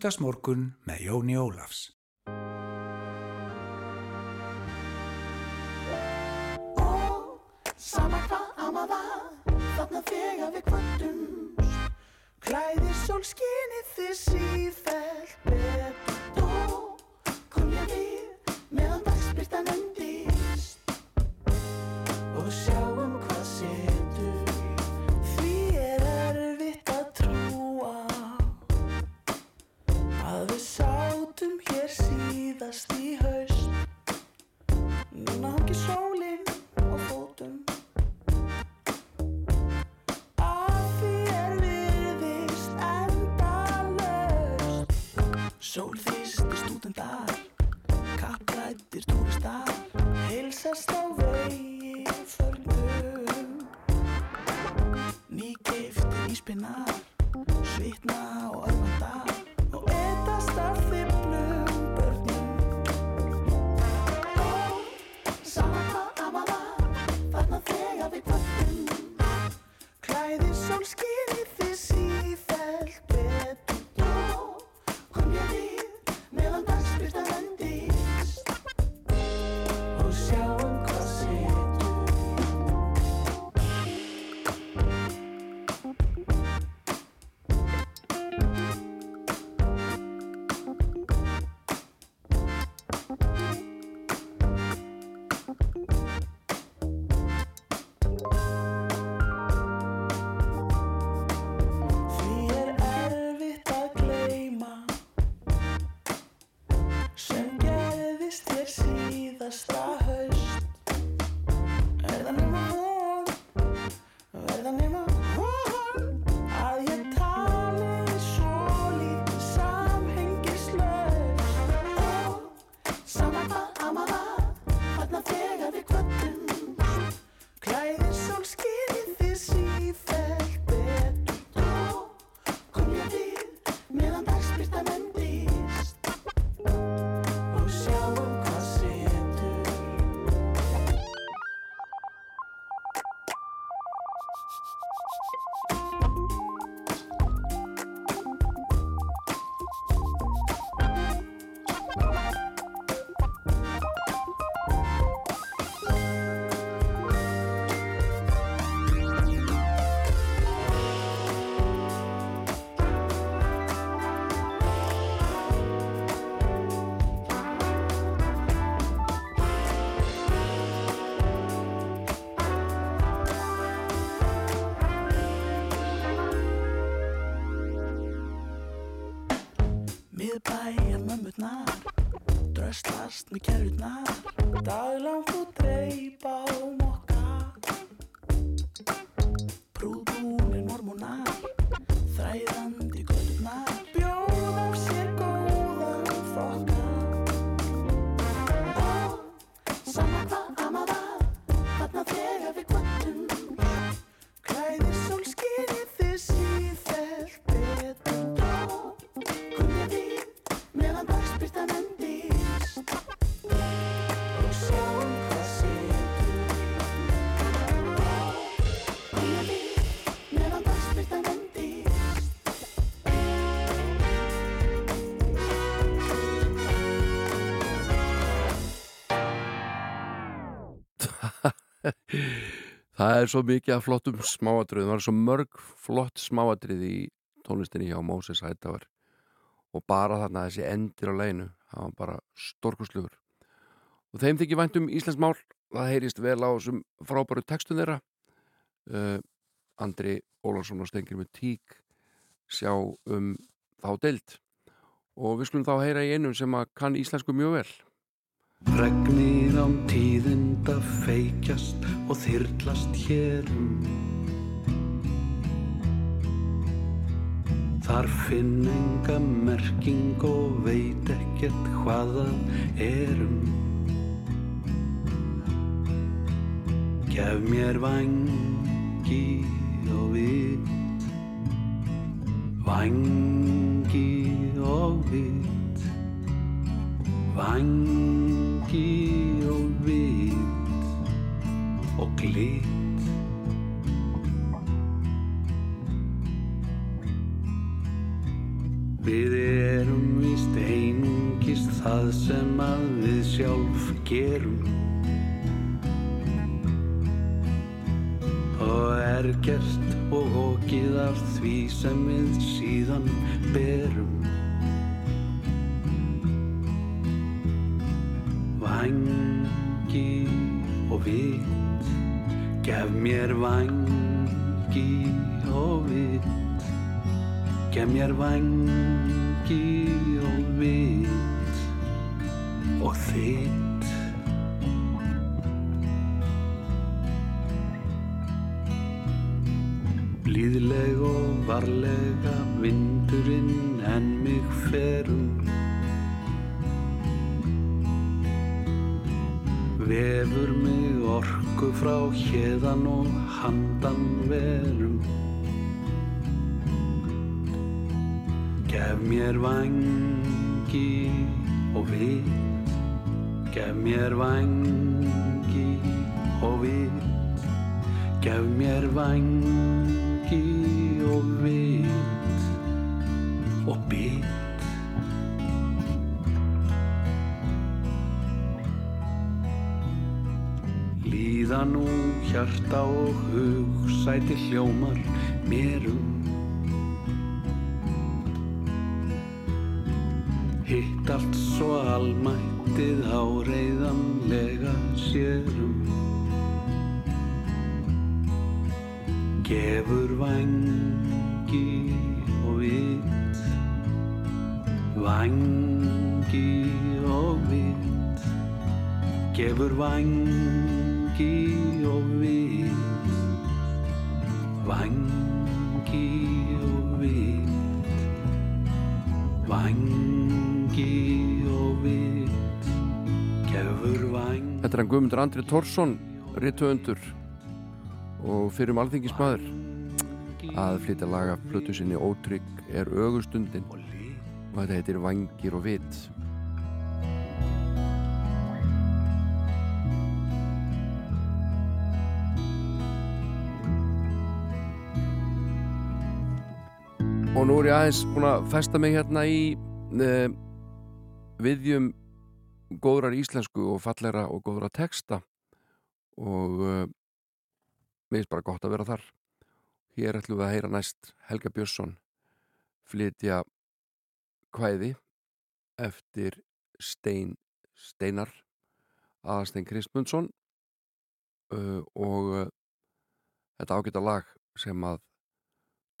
Sunnudagsmorgun með Jóni Ólafs. Sama hvað amað að Þarna þegar við kvöldumst Klæðir sólskinið þið sífellt betur síðast í haust. Núna hangi sólinn á fótum. Að því er virðist endalaust. Sól þýstir stúdendar Kapprættir túristar. Heilsast á vegi förnum. Nýgiftir íspinnar Svitna og örvandar Klæðir sólskinið Það er svo mikið af flottum smáatriðum, það er svo mörg flott smáatrið í tónlistinni hjá Moses Hightower og bara þarna þessi endir á leginu, það var bara stórkustlugur. Og þeim þykir vænt um Íslands mál, það heyrist vel á þessum frábæru textum þeirra. Uh, Andri Ólafsson og Stengir með tík sjá um þá deild og við skulum þá heyra í einum sem kann íslensku mjög vel. Regnir án tíðinda feikjast og þyrlast hérum Þar finn enga merking og veit ekkert hvað það erum Gef mér vangi og vit. Vangi og vit. Vangi og glit Við erum víst einungis það sem að við sjálf gerum. Og er gert og okið af því sem við síðan berum. Vangi og vit Gef mér vangi og vit Gef mér vangi og vit Og þitt. Blíðleg og varlega vindurinn en mig ferum orku frá hérðan og handan verum. Gef mér vangi og vit Gef mér vangi og vit Gef mér vangi hjarta og hug sæti hljómar mérum Hitt allt svo almættið áreiðanlega sérum Gefur vangi og vit. Vangi og vit. Gefur vangi Þetta er hann Guðmundur Andri Tórsson, rithöfundur og fyrir um alþingismæður að flytja laga plötu sinni Ótrygg er ögustundin og þetta heitir Vangir og Vit. Og nú er ég aðeins búin að festa mig hérna í uh, viðjum góðrar íslensku og fallera og góðra texta og uh, mér finnst bara gott að vera þar. Hér ætlum við að heyra næst Helga Björnsson flytja kvæði eftir Stein Steinar Aðarstein Kristmundsson uh, og uh, þetta ágæta lag sem að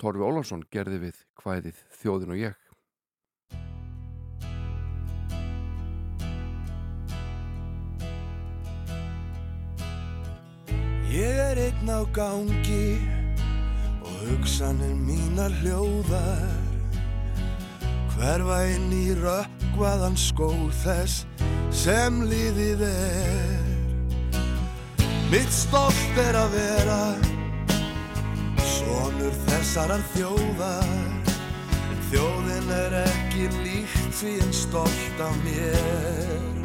Torfi Ólafsson gerði við kvæðið Þjóðin og ég. Ég er einn á gangi og hugsanir mínar hljóðar. Hverfa inn í rökkvaðan skóð þess sem líðið er. Mitt stolt er að vera sonur þessarar þjóðar. En þjóðin er ekki líkt því en stolt af mér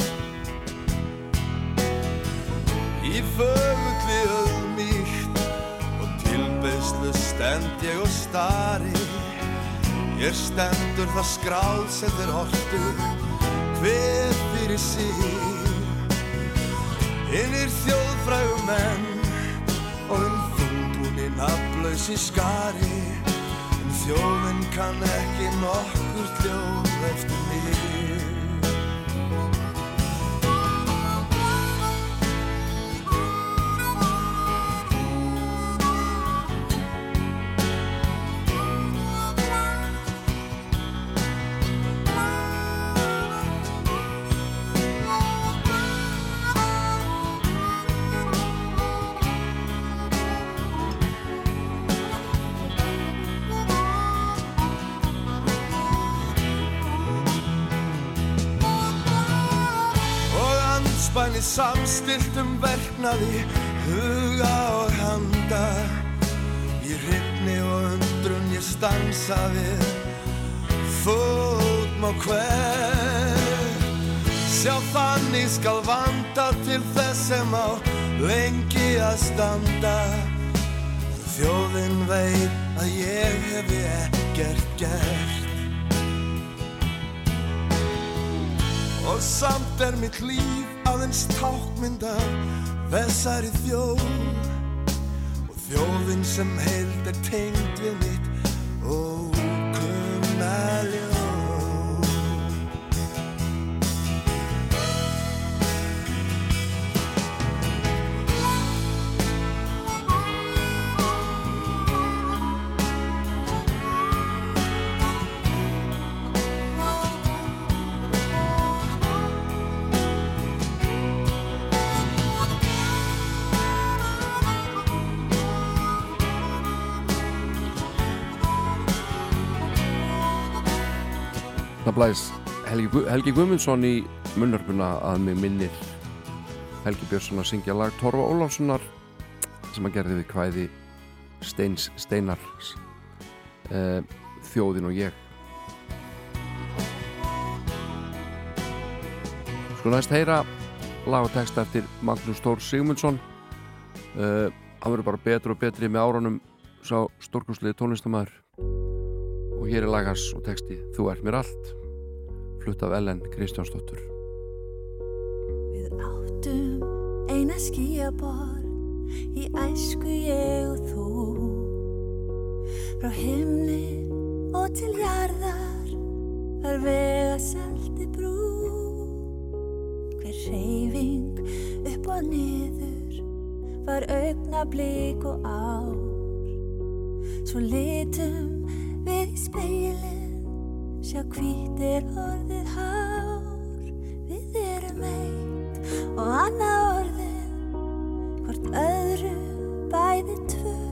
Í fögulli auðmíkt og tilbeðslu stend ég og stari. Ég stendur það skráð sem þeir hortu hver fyrir sig. Innir þjóðfrægum menn og um þungbúni nafnlaus í skari. En þjóðin kann ekki nokkur hljóð eftir mig samstiltum verknaði huga og handa. Í hrifni og undrun ég stansa við. Fótm og hver. Sjá þannig skal vanda til þess sem á lengi að standa. Þjóðin veit að ég hefi ekkert gert. Og samt er mitt líf aðeins tákmynda þessari þjóð. Og þjóðin sem heild er tengd við mitt. Ókunna blæs Helgi, Helgi Guðmundsson í munnarpuna að mig minnir. Helgi Björnsson að syngja lag Torfa Ólafssonar sem að gerði við kvæði Steins Steinars uh, Þjóðin og ég. Sko næst heyra lag og text eftir Magnús Þór Sigmundsson. Uh, hann verður bara betur og betri með árunum sá stórkustliði tónlistamæður og hér er lagans og texti Þú ert mér allt flutt af Ellen Kristjánsdóttur. Við áttum eina skíaborg í æsku ég og þú. Frá himni og til jarðar var vega seldi brú. Hver reyfing upp og niður var augna blík og ár. Svo litum við í speilin sjá hvít er orðið hár. Við erum eitt og annað orðið hvort öðru bæði tvö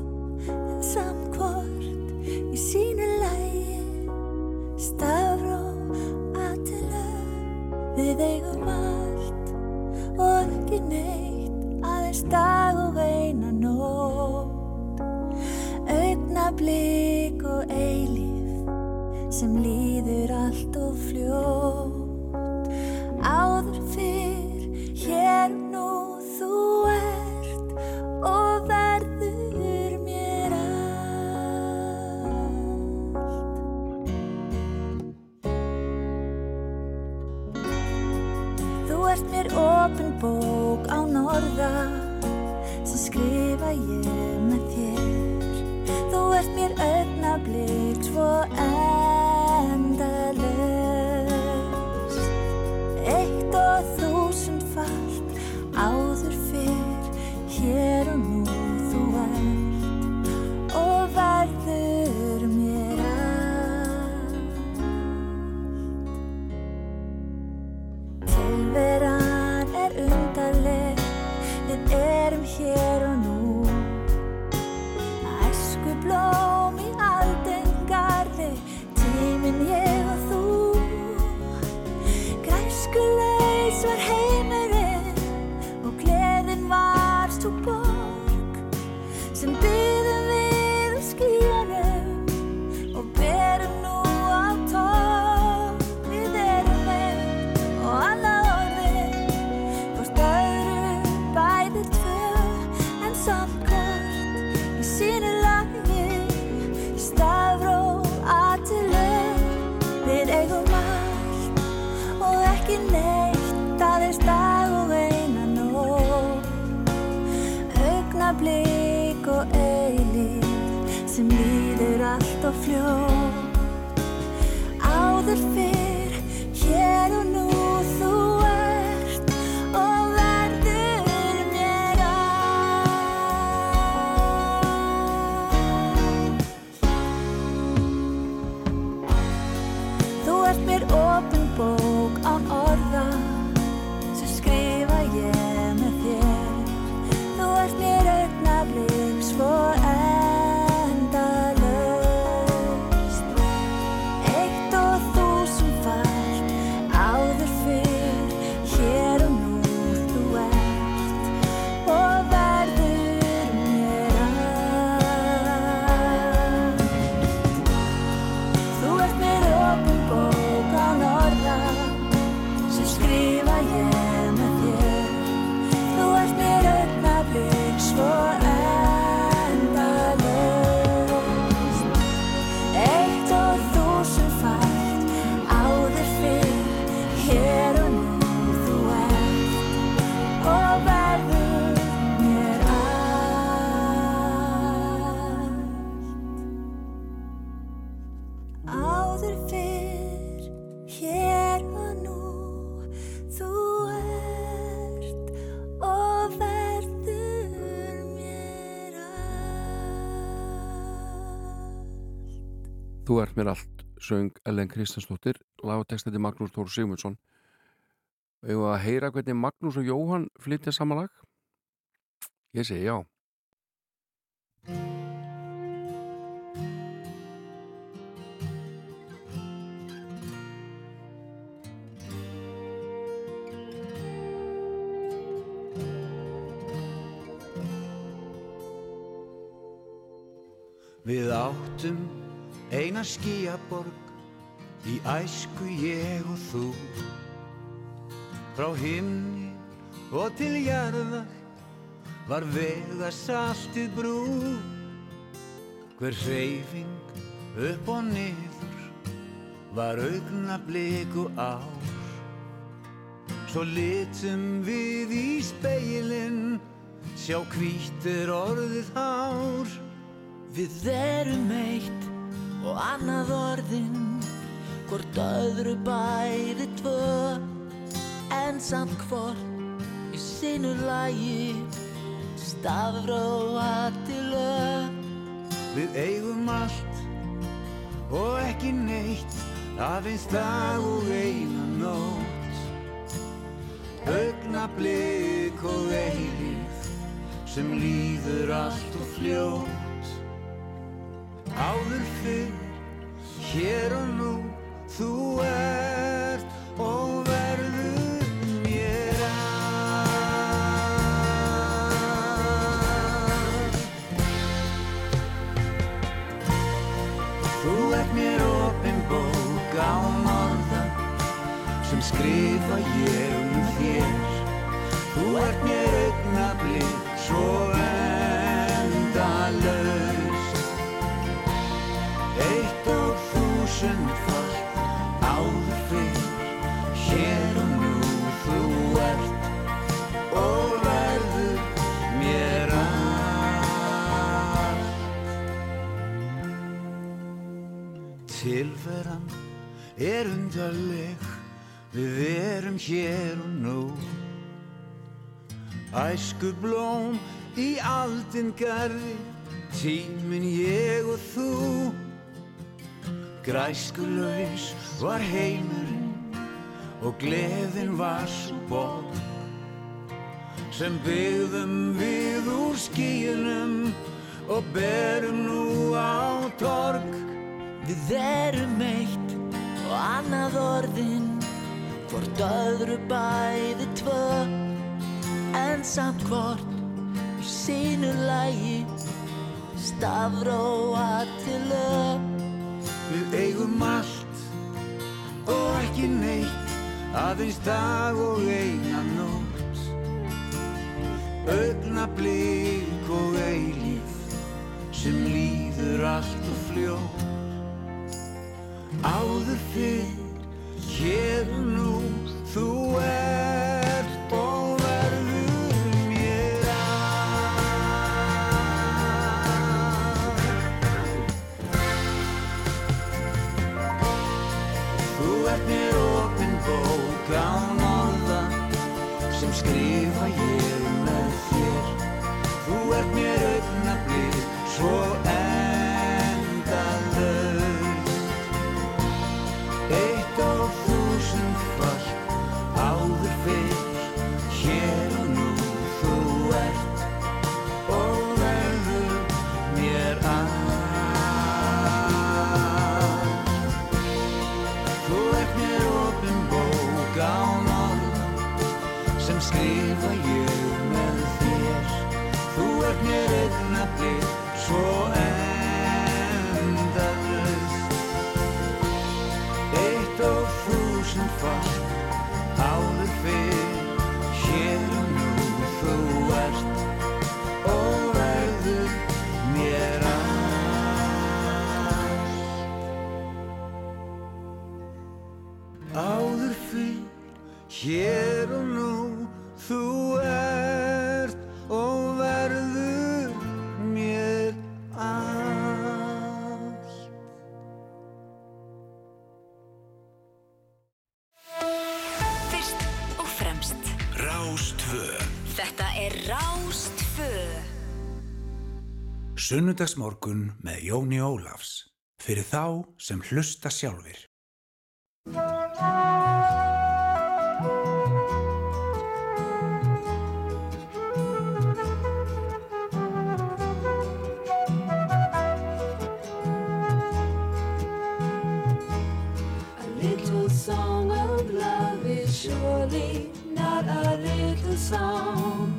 áður fyrr hér og nú þú ert og verður mér Þú ert mér allt, söng Ellen Kristjánsdóttir, þetta Magnús Tór Sigmundsson. Við að heyra hvernig Magnús og Jóhann flytja saman lag? Ég segi já. Við áttum eina skíaborg í æsku ég og þú. Frá himni og til jarðar var vega saltið brú. Hver hreyfing upp og niður var augna bliku ár. Svo litum við í speilin sjá hvítir orðið hár Við erum eitt og annað orðin Hvort öðru bæði tvö. En samt hvort í sinu lagi Stafróa til lög. Við eigum allt og ekki neitt aðeins dag og eina nótt. Augnablik og eilíð sem líður allt og fljótt Áður fyrr, hér og nú, þú ert og Tilveran er undarleg. Við erum hér og nú. Æsku blóm í aldin garði. Tíminn ég og þú. Græskulaus var heimurinn Og gleðin var svo borg Sem byggðum við úr skíunum Og berum nú á torg Við erum eitt og annað orðin Hvort öðru bæði tvö. En samt hvort í sínu lagi stafróa til lög. Við eigum allt og ekki neitt aðeins dag og eina nótt. Ögna blik og eilíf sem líður allt og fljótt Áður fyrr, hér og nú, þú ert hér og nú þú ert og verður mér allt. Fyrst og fremst. Rástvö Þetta er Rástfö Sunnudagsmorgun með Jóni Ólafs. Fyrir þá sem hlusta sjálfir not a little song.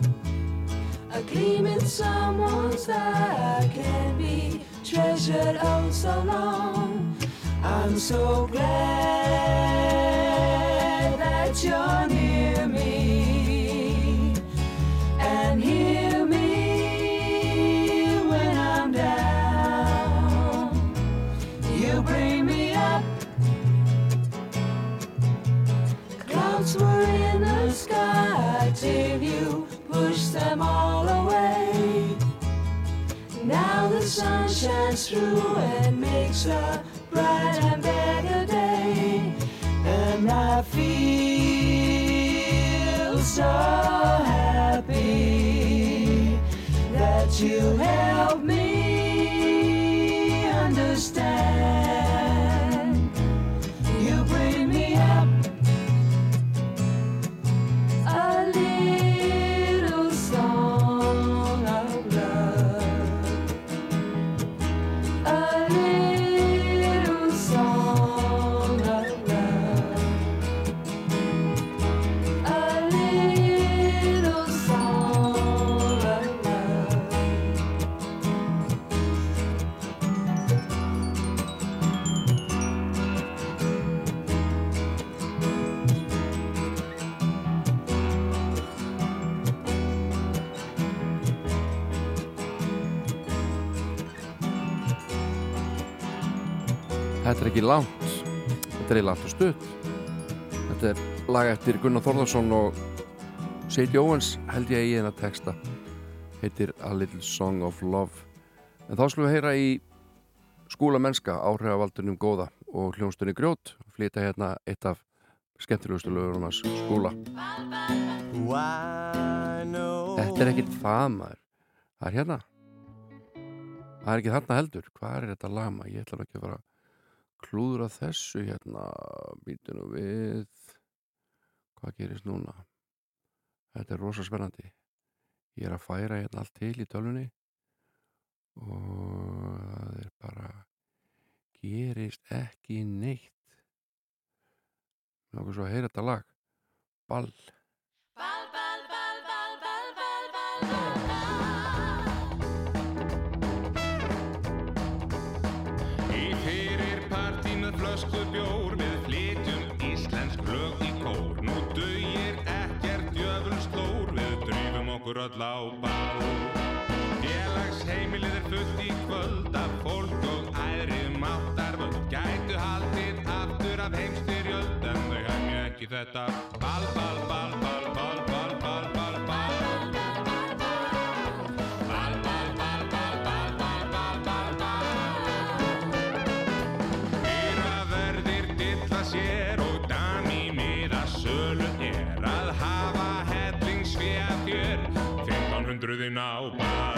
A gleam in someone's eye can be treasured oh so long. I'm so glad that you're near till you pushed them all away. Now the sun shines through and makes a bright and better day. And I feel so happy that you helped me ekki langt. Þetta er langt og stutt. Þetta er lag eftir Gunnar Þórðarsson og Sadie Owens held ég í hennar texta. Heitir A Little Song of Love. En þá skulum við heyra í skúla mennska áhrifavaldunum góða og hljónstunni grjót. Flytja hérna eitt af skemmtilegustu lögur hans skúla. Þetta er ekkit það maður. Það er hérna. Það er ekki þarna heldur. Hvað er þetta lama, ég ætla ekki að fara klúðra þessu hérna býtu nú við. Hvað gerist núna? Þetta er rosa spennandi. Ég er að færa hérna allt til í tölunni og það er bara gerist ekki neitt. Náttúrulega svo að heyra þetta lag. Ball okkur öll á bál Félagsheimilið er fullt í kvöld Af fólk og æðri máttarvöld Gætu haldið aftur af heimstyrjöld En þau hefni ekki þetta. Bal, bal, bal, bal, bal, bal, dentro de uma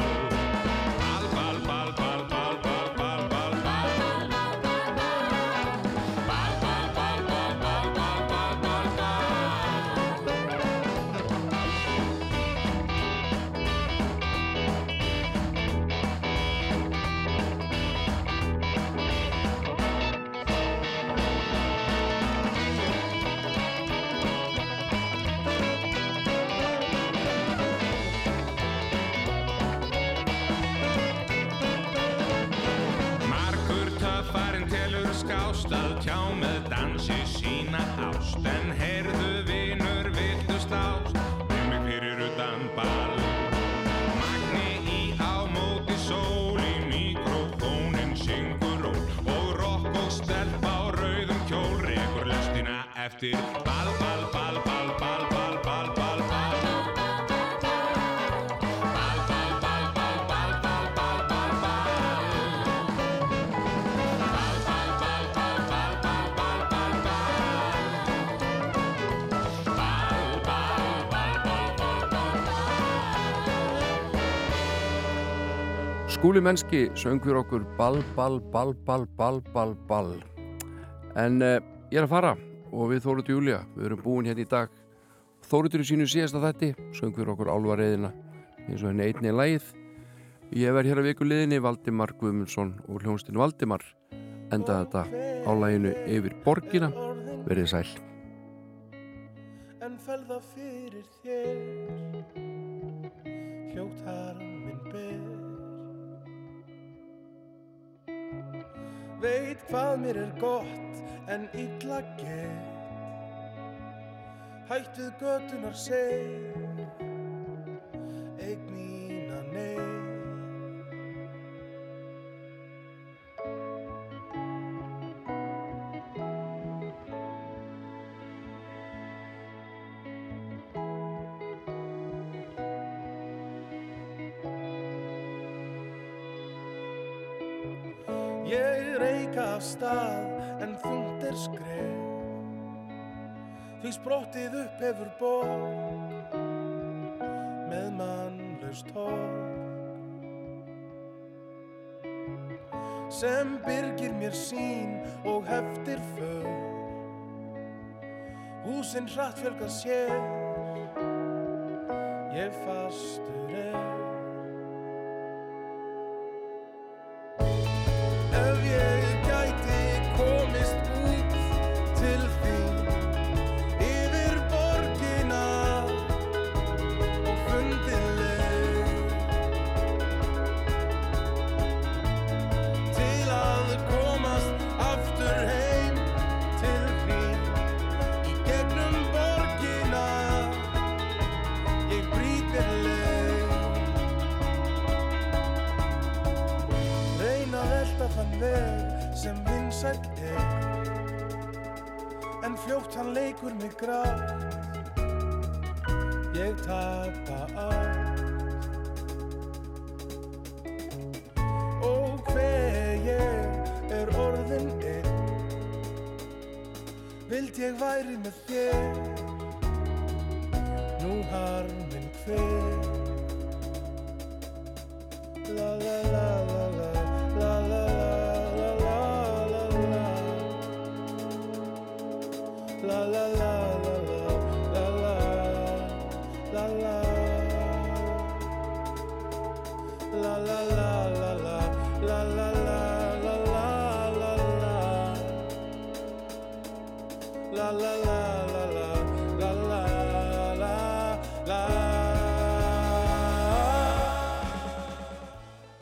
eftir ball, ball, ball, ball, ball, ball, ball, ball, ball Ball, ball, ball, ball, ball, ball, ball, ball, ball Skúli mennski söngur okkur ball, ball, ball, ball, ball, ball, ball. En uh, ég er að fara og við Þóruð Júlia, við erum búin hérna í dag. Þóruður í sínu síðasta þætti, söngur okkur álvareiðina eins og henni einni lægið. Ég verð hér að viku liðinni Valdimar Guðmundsson og hljónstinn Valdimar enda þetta á læginu yfir borgina. Verðið sæl. en felða fyrir þér hljóttar veit hvað mér er gott en illa gett hætt við götunar seg eig mína nei Ég reyka af stað skref Því sprottið upp hefur borg með mannlaust torg sem byrgir mér sín og heftir för Húsin hratt fjölga sér. Ég fastur er